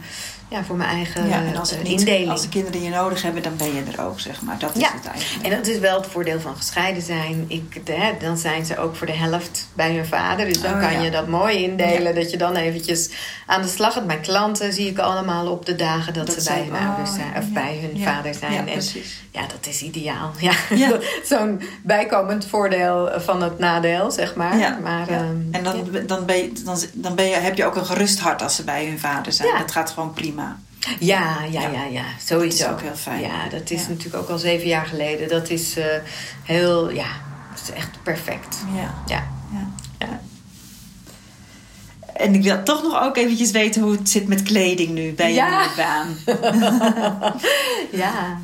ja, voor mijn eigen Ja, en als, het eh, niet, indeling. als de kinderen je nodig hebben, dan ben je er ook, zeg maar. Dat is Ja, het eigenlijk. En dat is wel het voordeel van gescheiden zijn. Ik, de, dan zijn ze ook voor de helft bij hun vader. Dus dan Oh, kan ja. je dat mooi indelen. Dat je dan eventjes aan de slag gaat. Mijn klanten zie ik allemaal op de dagen dat, Dat ze bij hun ouders oh, zijn. Of bij hun vader zijn. Ja, en precies. ja, dat is ideaal. Ja. Zo'n bijkomend voordeel van het nadeel, zeg maar. Ja, maar ehm, en dan, dan, ben je, dan, dan ben je, heb je ook een gerust hart als ze bij hun vader zijn. Dat gaat gewoon prima. Ja, ja, Ja. ja, ja, sowieso. Dat is ook heel fijn. Ja, dat is Ja. natuurlijk ook al zeven jaar geleden. Dat is eh, heel, ja, dat is echt perfect. Ja. Ja. ja. En ik wil toch nog ook eventjes weten hoe het zit met kleding nu bij je Ja. nieuwe baan. Ja.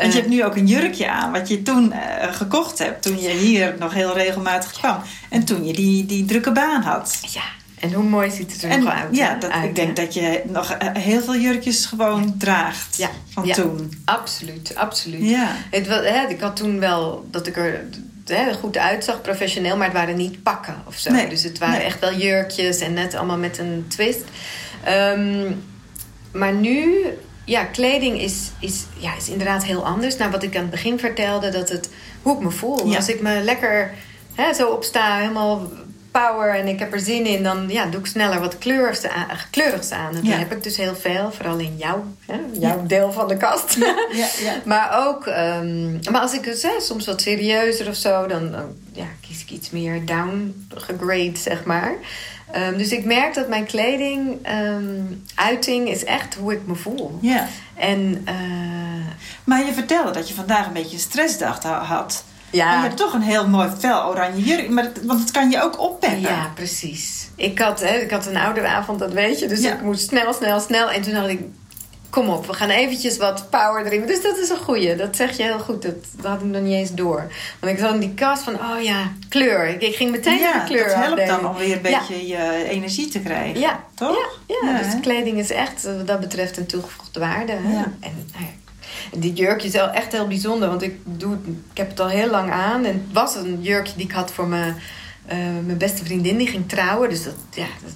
Want je hebt nu ook een jurkje aan, wat je toen eh, gekocht hebt. Toen je hier nog heel regelmatig kwam. En toen je die, die drukke baan had. ja, en hoe mooi ziet het er En nog uit? ja, dat, Uit, ik denk hè? dat je nog eh, heel veel jurkjes gewoon draagt. Ja, Van ja. toen. Absoluut, absoluut. Ja. Het, hè, ik had toen wel dat ik er hè, goed uitzag, professioneel, maar het waren niet pakken of zo. Nee, Dus het waren nee. echt wel jurkjes en net allemaal met een twist. Ehm, maar nu, ja, kleding is, is, ja, is inderdaad heel anders. Nou, wat ik aan het begin vertelde, dat het, hoe ik me voel. Als ik me lekker hè, zo opsta, helemaal power en ik heb er zin in, dan ja, doe ik sneller wat kleurigs aan. Kleurigs aan. En Ja. dan heb ik dus heel veel, vooral in jouw, hè, jouw Ja. deel van de kast. Ja, ja. Maar ook, ehm, maar als ik het hè, soms wat serieuzer of zo, dan, dan ja, kies ik iets meer downgegrade, zeg maar. Ehm, dus ik merk dat mijn kleding, ehm, uiting, is echt hoe ik me voel. ja. En eh, Maar je vertelde dat je vandaag een beetje een stressdag ha- had. En je ja, hebt toch een heel mooi fel oranje jurk. Maar want het kan je ook oppeppen. ja, precies. Ik had, hè, ik had een ouderavond, dat weet je. Dus Ja. ik moest snel, snel, snel. En toen dacht ik, kom op, we gaan eventjes wat power erin. Dus dat is een goeie. Dat zeg je heel goed. Dat, dat had ik nog niet eens door. Want ik zat in die kast van, oh ja, kleur. Ik, ik ging meteen naar Ja, de kleur dat helpt dan afdeling. om weer een Ja. beetje je energie te krijgen. Ja, Toch? Ja, ja, Ja, dus kleding is echt wat dat betreft een toegevoegde waarde. Hè? Ja. En, nou ja, dit jurkje is echt heel bijzonder, want ik, doe, ik heb het al heel lang aan. En het was een jurkje die ik had voor mijn, eh, mijn beste vriendin, die ging trouwen. Dus dat, ja, dat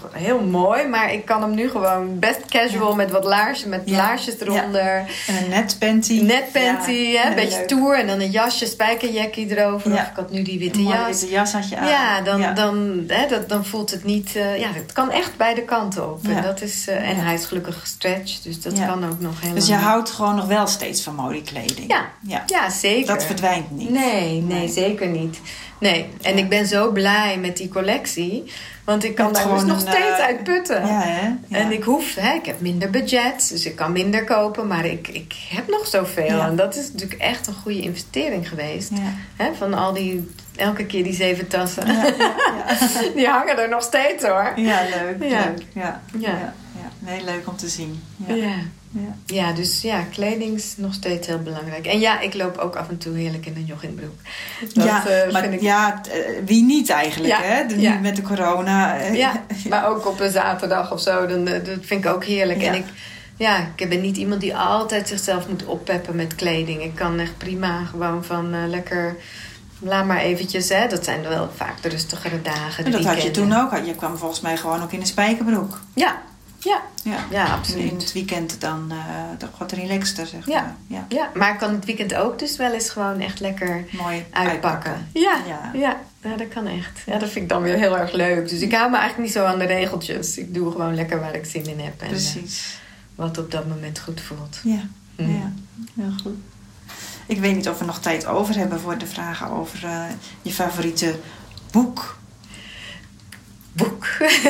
toch heel mooi. Maar ik kan hem nu gewoon best casual Ja. met wat laarsjes, met Ja. laarsjes eronder. En een net panty. Net panty, Ja, hè, een beetje leuk. stoer. En dan een jasje, spijkerjackie erover. Of ik had nu die witte Een jas. witte jas had je aan. Ja, dan. Dan, hè, dat, dan voelt het niet... eh, ja, het kan echt beide kanten op. En, dat is, eh, en hij is gelukkig gestretched, dus dat kan ook nog helemaal... Dus je houdt gewoon nog wel steeds van mooie kleding. Ja. ja. Ja, zeker. Dat verdwijnt niet. Nee, nee, Nee. zeker niet. Nee, en Ja. ik ben zo blij met die collectie. Want ik kan daar dus nog een, steeds eh, uit putten. Ja, hè? Ja. En ik hoef, hè, ik heb minder budget, dus ik kan minder kopen, maar ik, ik heb nog zoveel. En dat is natuurlijk echt een goede investering geweest. Hè, van al die, elke keer die zeven tassen. Die hangen er nog steeds hoor. ja, leuk. Ja. leuk. Ja. Ja. Nee, leuk om te zien. Ja. Ja. Ja. ja, dus ja, kleding is nog steeds heel belangrijk. En ja, ik loop ook af en toe heerlijk in een joggingbroek. Dat ja, eh, maar ik... ja, eh, wie niet eigenlijk, Ja, hè? De, ja. Nu met de corona. eh, Ja, maar ook op een zaterdag of zo, dan, dat vind ik ook heerlijk. Ja. En ik, ja, ik ben niet iemand die altijd zichzelf moet oppeppen met kleding. Ik kan echt prima gewoon van lekker, laat maar eventjes, hè. Dat zijn wel vaak de rustigere dagen, de En dat had je toen ook. Je kwam volgens mij gewoon ook in een spijkerbroek. Ja, Ja, Ja, ja in absoluut. het weekend dan uh, wat relaxter, zeg Ja. maar. Ja. Ja, maar ik kan het weekend ook dus wel eens gewoon echt lekker Mooi uitpakken. Ja, Ja. ja. Dat kan echt. Ja, dat vind ik dan weer heel erg leuk. Dus ik hou me eigenlijk niet zo aan de regeltjes. Ik doe gewoon lekker waar ik zin in heb. En eh, Precies. wat op dat moment goed voelt. Ja. Mm. ja, heel goed. Ik weet niet of we nog tijd over hebben voor de vragen over eh, je favoriete boek. Boek.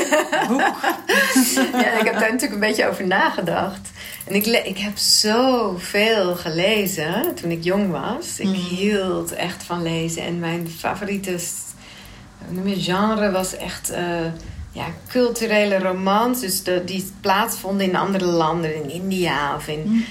Boek. ja, ik heb daar natuurlijk een beetje over nagedacht. En ik, ik heb zoveel gelezen toen ik jong was. Ik Mhm. hield echt van lezen. En mijn favoriete noem je, genre was echt eh, ja, culturele romans. Dus de, die plaatsvonden in andere landen. In India of in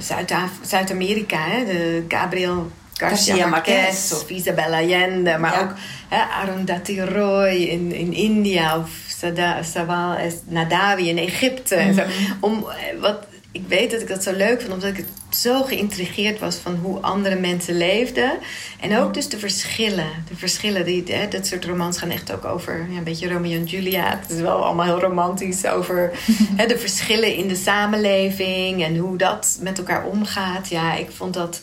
Zuid-Af- Zuid-Amerika. hè, de Gabriel Garcia Garcia Marquez Marquez. of Isabel Allende. Maar Ja. ook hè, Arundhati Roy in, in India of Sada, Sawal es Nadawi in Egypte. En zo. Mhm. Om, eh, wat, ik weet dat ik dat zo leuk vond, omdat ik het zo geïntrigeerd was van hoe andere mensen leefden. En ook dus de verschillen. De verschillen, die, hè, dat soort romans gaan echt ook over ja, een beetje Romeo en Julia. Het is wel allemaal heel romantisch over hè, de verschillen in de samenleving en hoe dat met elkaar omgaat. Ja, ik vond dat.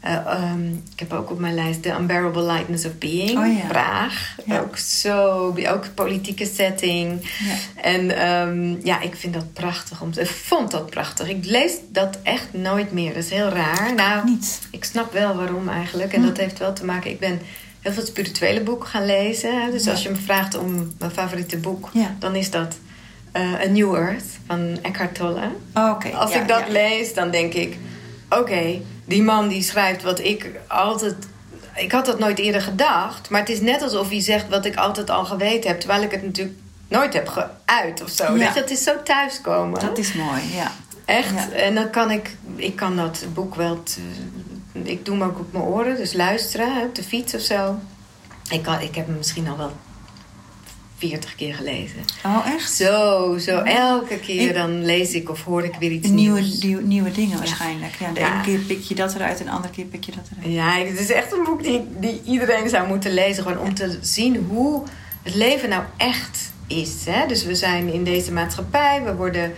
Eh, ehm, ik heb ook op mijn lijst The Unbearable Lightness of Being, Oh ja. Praag. Ja. Ook zo, ook politieke setting. Ja. En ehm, ja, ik vind dat prachtig. Om te, ik vond dat prachtig. Ik lees dat echt nooit meer. Dat is heel raar. Nou, Niet. ik snap wel waarom eigenlijk. En dat heeft wel te maken... Ik ben heel veel spirituele boeken gaan lezen. Dus als je me vraagt om mijn favoriete boek... Dan is dat eh, A New Earth van Eckhart Tolle. Oh. Als ik dat lees, dan denk ik... Oké, die man die schrijft wat ik altijd... Ik had dat nooit eerder gedacht. Maar het is net alsof hij zegt wat ik altijd al geweten heb. Terwijl ik het natuurlijk nooit heb geuit of zo. Ja. Weet je, het is zo thuiskomen. Dat is mooi, ja. Echt. Ja. En dan kan ik... Ik kan dat boek wel... te- ik doe hem ook op mijn oren. Dus luisteren hè, op de fiets of zo. Ik, kan, ik heb hem misschien al wel 40 keer gelezen. Oh, echt? Zo, zo. Elke keer dan lees ik of hoor ik weer iets Nieuwe, nieuws. nieuwe, nieuwe dingen waarschijnlijk. Ja, de Ja. ene keer pik je dat eruit en de andere keer pik je dat eruit. Ja, het is echt een boek die, die iedereen zou moeten lezen. Gewoon om te zien hoe het leven nou echt is. Hè? Dus we zijn in deze maatschappij. We worden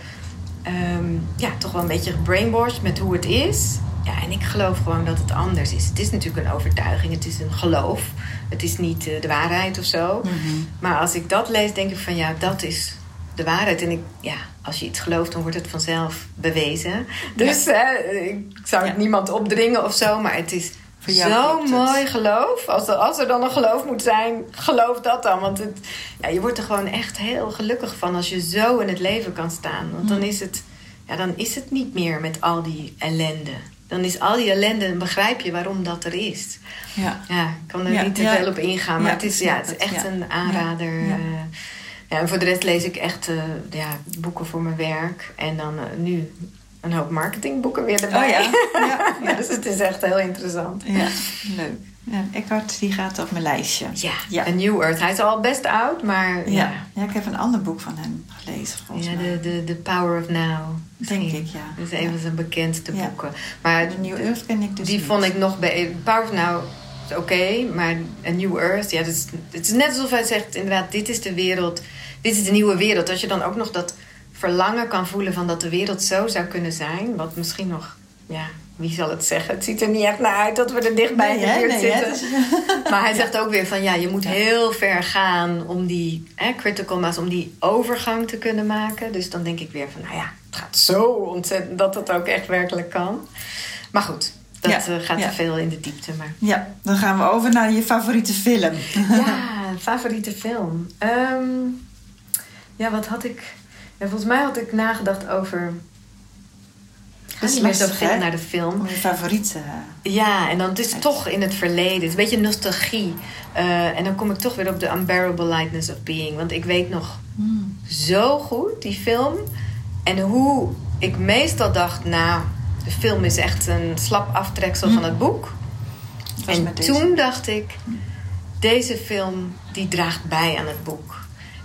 ehm, ja, toch wel een beetje gebrainwashed met hoe het is. Ja, en ik geloof gewoon dat het anders is. Het is natuurlijk een overtuiging. Het is een geloof. Het is niet eh, de waarheid of zo. Mhm. Maar als ik dat lees, denk ik van ja, dat is de waarheid. En ik, ja, als je iets gelooft, dan wordt het vanzelf bewezen. Dus hè, ik zou het Ja. niemand opdringen of zo, maar het is Voor jou zo klopt het. mooi geloof. Als er, als er dan een geloof moet zijn, geloof dat dan. Want het, ja, je wordt er gewoon echt heel gelukkig van als je zo in het leven kan staan. Want dan is het, ja, dan is het niet meer met al die ellende. Dan is al die ellende, dan begrijp je waarom dat er is. Ja. Ja, ik kan er Ja, niet te ja. veel op ingaan. Maar het, is, ja, het is echt een aanrader. Ja, en voor de rest lees ik echt eh, ja, boeken voor mijn werk. En dan eh, nu een hoop marketingboeken weer erbij. Oh ja. Ja, ja. dus het is echt heel interessant. ja, leuk. Ja, Eckhart die gaat op mijn lijstje. Ja, Ja. A New Earth. Hij is al best oud, maar Ja. ja. ja, ik heb een ander boek van hem gelezen volgens Ja, mij. de, de, the Power of Now. Denk ik, ja. Dat is een van zijn bekendste boeken. Maar De New Earth ken ik dus die niet. vond ik nog bij Power of Now is oké, maar A New Earth, ja, dat is, het is net alsof hij zegt inderdaad, dit is de wereld, dit is de nieuwe wereld. Als je dan ook nog dat verlangen kan voelen van dat de wereld zo zou kunnen zijn, wat misschien nog, ja, wie zal het zeggen? Het ziet er niet echt naar uit dat we er dichtbij Nee, in de hè? buurt Nee, zitten. Maar hij zegt ook weer van ja, je moet heel ver gaan om die hè, critical mass, om die overgang te kunnen maken. Dus dan denk ik weer van nou ja, het gaat zo ontzettend dat het ook echt werkelijk kan. Maar goed, dat Ja, eh, gaat ja. te veel in de diepte. Maar Ja, dan gaan we over naar je favoriete film. ja, favoriete film. Ehm, ja, wat had ik? Ja, volgens mij had ik nagedacht over. Niet meer zo hè? naar de film. Je favoriete... Ja, en dan het is Uit. toch in het verleden. Het is een beetje nostalgie. Eh, en dan kom ik toch weer op de Unbearable Lightness of Being. Want ik weet nog Hmm. zo goed, die film. En hoe ik meestal dacht, nou, de film is echt een slap aftreksel Mm. van het boek. Het En toen dacht ik, deze film die draagt bij aan het boek.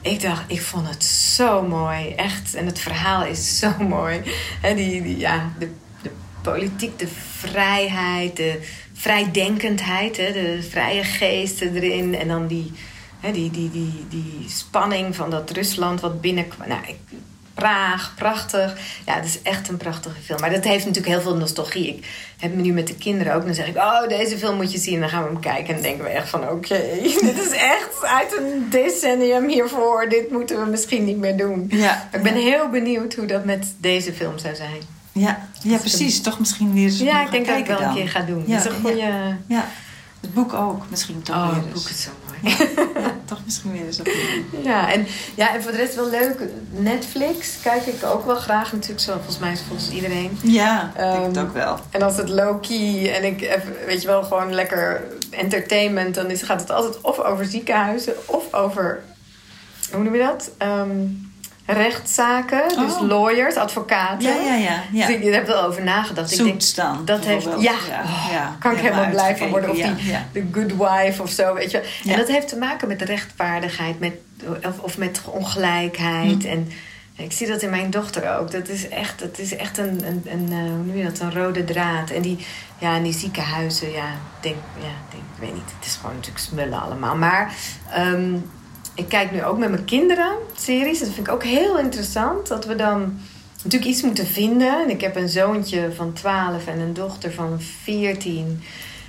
Ik dacht, ik vond het zo mooi, echt. En het verhaal is zo mooi. Die, ja, de, de politiek, de vrijheid, de vrijdenkendheid, hè, de vrije geesten erin. En dan die, die, die, die, die spanning van dat Rusland wat binnenkwam. Nou, ik, Praag, prachtig. Ja, het is echt een prachtige film. Maar dat heeft natuurlijk heel veel nostalgie. Ik heb me nu met de kinderen ook. Dan zeg ik, oh, deze film moet je zien. Dan gaan we hem kijken. En dan denken we echt van, oké, dit is echt uit een decennium hiervoor. Dit moeten we misschien niet meer doen. Ja, ik ben ja. heel benieuwd hoe dat met deze film zou zijn. Ja, ja precies. Toch misschien weer eens Ja, ik denk dat ik wel een keer ga doen. Ja, dat is een goede... ja. Ja, het boek ook misschien toch Oh, weer het eens. boek is zo Ja, toch misschien weer eens opnieuw. Ja en, ja, en voor de rest wel leuk. Netflix kijk ik ook wel graag natuurlijk. Zo, volgens mij is het volgens iedereen. Ja, ik denk het Ehm, ook wel. En als het low-key en ik weet je wel, gewoon lekker entertainment, dan is, gaat het altijd of over ziekenhuizen of over, hoe noem je dat? Ehm, rechtszaken. Dus Oh. lawyers, advocaten. Ja, ja, ja. ja. Dus ik heb er wel over nagedacht. Ik denk, Zoets dan. dat heeft, ja, oh, kan ik helemaal blij van worden. Of ja, die ja. The Good Wife of zo, weet je. wel. En Ja. dat heeft te maken met rechtvaardigheid met, of, of met ongelijkheid. Hm. En ik zie dat in mijn dochter ook. Dat is echt, dat is echt een, een, een, eh, hoe noem je dat, een rode draad. En die, ja, en die ziekenhuizen, ja, denk, ja, denk, ik weet niet. Het is gewoon natuurlijk smullen allemaal. Maar ehm, ik kijk nu ook met mijn kinderen series. Dat vind ik ook heel interessant. Dat we dan natuurlijk iets moeten vinden. En ik heb een zoontje van 12 en een dochter van 14.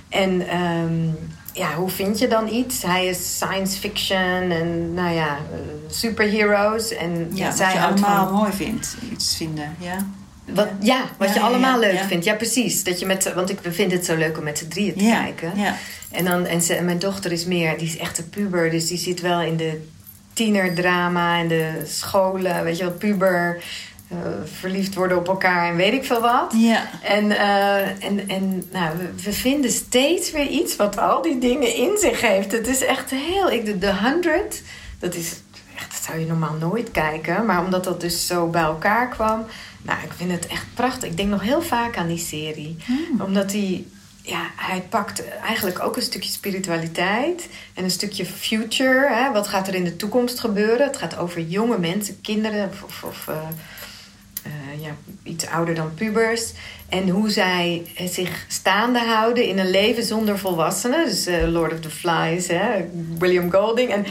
En ehm, ja, hoe vind je dan iets? Hij is science fiction en nou ja, eh, superheroes. En Ja, wat zij je allemaal van... mooi vindt. Iets vinden, ja. Wat, ja, wat Ja, je allemaal ja, leuk vindt. Ja, precies. Dat je met, want ik vind het zo leuk om met z'n drieën te ja. kijken. Ja. En, dan, en, ze, en mijn dochter is meer, die is echt een puber. Dus die zit wel in de tienerdrama en de scholen. Weet je wel, puber. eh, verliefd worden op elkaar en weet ik veel wat. Ja. En, eh, en, en nou, we, we vinden steeds weer iets wat al die dingen in zich heeft. Het is echt heel... Ik, de, de 100, dat is echt... Dat zou je normaal nooit kijken. Maar omdat dat dus zo bij elkaar kwam... Nou, ik vind het echt prachtig. Ik denk nog heel vaak aan die serie. Omdat die... Ja, hij pakt eigenlijk ook een stukje spiritualiteit en een stukje future. Hè? Wat gaat er in de toekomst gebeuren? Het gaat over jonge mensen, kinderen of, of, of, eh, eh, ja, iets ouder dan pubers. En hoe zij zich staande houden in een leven zonder volwassenen. Dus eh, Lord of the Flies, hè? William Golding. En,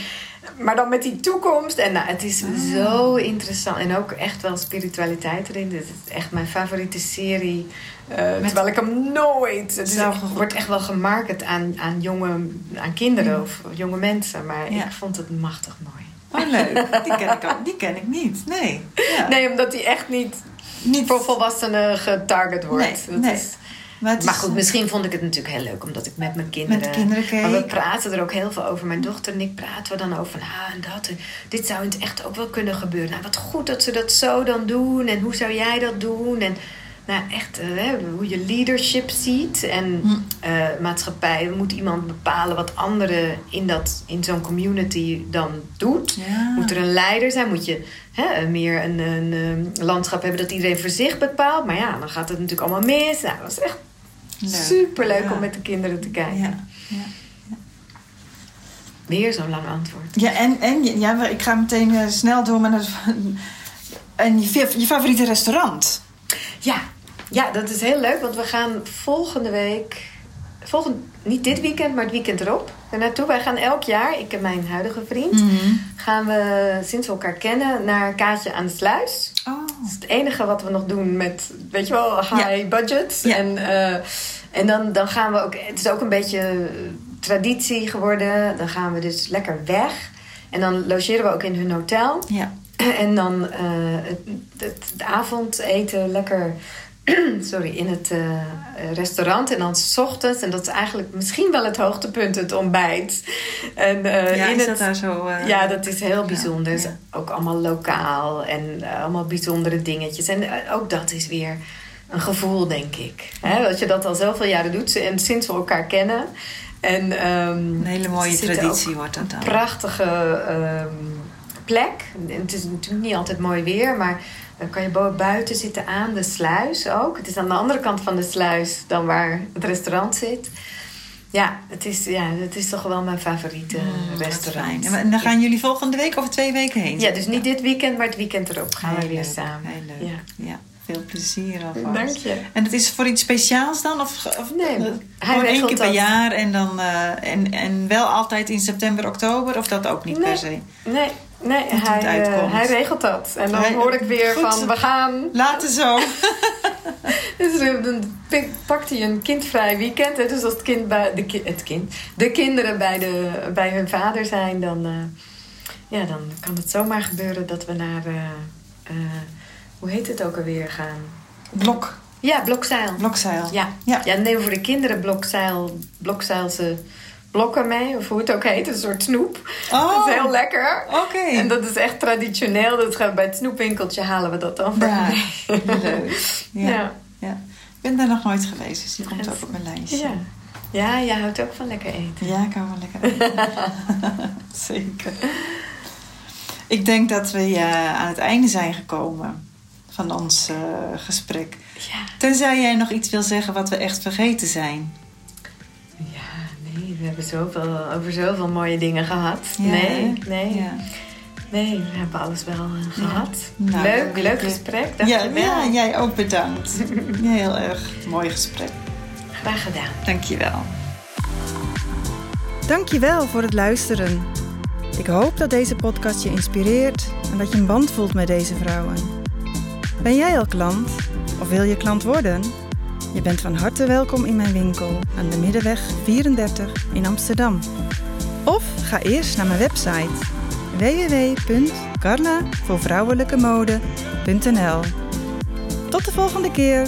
maar dan met die toekomst. En nou, het is zo interessant. En ook echt wel spiritualiteit erin. Dit is echt mijn favoriete serie. Eh, terwijl ik hem nooit... Het wordt echt wel gemarket aan, aan, jonge, aan kinderen of jonge mensen. Maar Ja. ik vond het machtig mooi. Oh, leuk. Die ken ik ook. Die ken ik niet. Nee. Ja. Nee, omdat hij echt niet Niet voor volwassenen getarget wordt. Nee, nee. Is, Maar, is- goed, misschien vond ik het natuurlijk heel leuk omdat ik met mijn kinderen. Met de kinderen keek. Maar we praten er ook heel veel over. Mijn dochter en ik praten we dan over ah, en dat. en dit zou in het echt ook wel kunnen gebeuren. Nou, wat goed dat ze dat zo dan doen. En hoe zou jij dat doen? En nou, echt eh, hè, hoe je leadership ziet. En Hm. eh, maatschappij. Moet iemand bepalen wat anderen in, dat, in zo'n community dan doet? Ja. Moet er een leider zijn? Moet je hè, meer een, een, landschap hebben dat iedereen voor zich bepaalt? Maar ja, dan gaat het natuurlijk allemaal mis. Nou, dat was echt Leuk. super leuk Ja. om met de kinderen te kijken. Ja. ja. Weer zo'n lang antwoord. Ja, en, en ja, maar ik ga meteen eh, snel door met het. En je, je favoriete restaurant? Ja. Ja, dat is heel leuk, want we gaan volgende week. Volgend, niet dit weekend, maar het weekend erop. Er naartoe. Wij gaan elk jaar, ik en mijn huidige vriend, Mhm. gaan we sinds we elkaar kennen naar Kaatje aan de Sluis. Oh. Dat is het enige wat we nog doen met, weet je wel, high budget. Ja. En, eh, en dan, dan gaan we ook, het is ook een beetje eh, traditie geworden. Dan gaan we dus lekker weg. En dan logeren we ook in hun hotel. Ja. En dan eh, het, het, het avondeten lekker sorry, in het eh, restaurant. En dan s ochtends, en dat is eigenlijk misschien wel het hoogtepunt, het ontbijt. En, eh, ja, in is het, dat daar zo... eh, ja, dat is heel bijzonder. ja. Ook allemaal lokaal en allemaal bijzondere dingetjes. En ook dat is weer een gevoel, denk ik. Hè? Dat je dat al zoveel jaren doet en sinds we elkaar kennen. En, ehm, Een hele mooie traditie wordt dat dan. prachtige ehm, plek. En het is natuurlijk niet altijd mooi weer, maar dan kan je buiten zitten aan de sluis ook. Het is aan de andere kant van de sluis dan waar het restaurant zit. Ja, het is, ja, het is toch wel mijn favoriete Mm, restaurant. En dan gaan jullie volgende week of twee weken heen? Ja, dus niet dit weekend, maar het weekend erop gaan we Heel weer samen. Heel leuk. Ja. Ja. Veel plezier alvast. Dank je. En het is voor iets speciaals dan? Of, of Nee, eh, hij één keer per jaar en dan eh, en, en wel altijd in september, oktober? Of dat ook niet Nee. per se? Nee, nee hij, eh, hij regelt dat. En dan Hij- hoor ik weer Goed. van, we gaan... Later zo. Dus eh, dan pakt hij een kindvrij weekend. Hè? Dus als het kind bij de, ki- het kind, de kinderen bij, de, bij hun vader zijn, dan, ja, dan kan het zomaar gebeuren dat we naar, hoe heet het ook alweer, gaan? Blok, Ja, blokzeil. blokzeil. Ja. Ja. ja, neem voor de kinderen blokzeil, blokzeilse blokken mee, of hoe het ook heet, een soort snoep. Oh, Dat is heel lekker. Oké. En dat is echt traditioneel. Dat gaat bij het snoepwinkeltje halen we dat dan voor Ja, leuk. Ja. Ja. Ja. Ik ben daar nog nooit geweest, dus die komt En- ook op mijn lijstje. Ja. ja, jij houdt ook van lekker eten. Ja, ik hou wel lekker eten. Zeker. Ik denk dat we ja, aan het einde zijn gekomen van ons eh, gesprek. Ja. Tenzij jij nog iets wil zeggen wat we echt vergeten zijn. Ja, nee, we hebben zoveel, over zoveel mooie dingen gehad. Ja, nee, nee, Ja. nee, we hebben alles wel eh, gehad. Nou, leuk, dan wil leuk ik je- gesprek. Ja, Dankjewel. ja, jij ook bedankt. Heel erg mooi gesprek. Graag gedaan. Dankjewel. Dankjewel voor het luisteren. Ik hoop dat deze podcast je inspireert en dat je een band voelt met deze vrouwen. Ben jij al klant of wil je klant worden? Je bent van harte welkom in mijn winkel aan de Middenweg 34 in Amsterdam. Of ga eerst naar mijn website www.carlavoorvrouwelijkemode.nl Tot de volgende keer!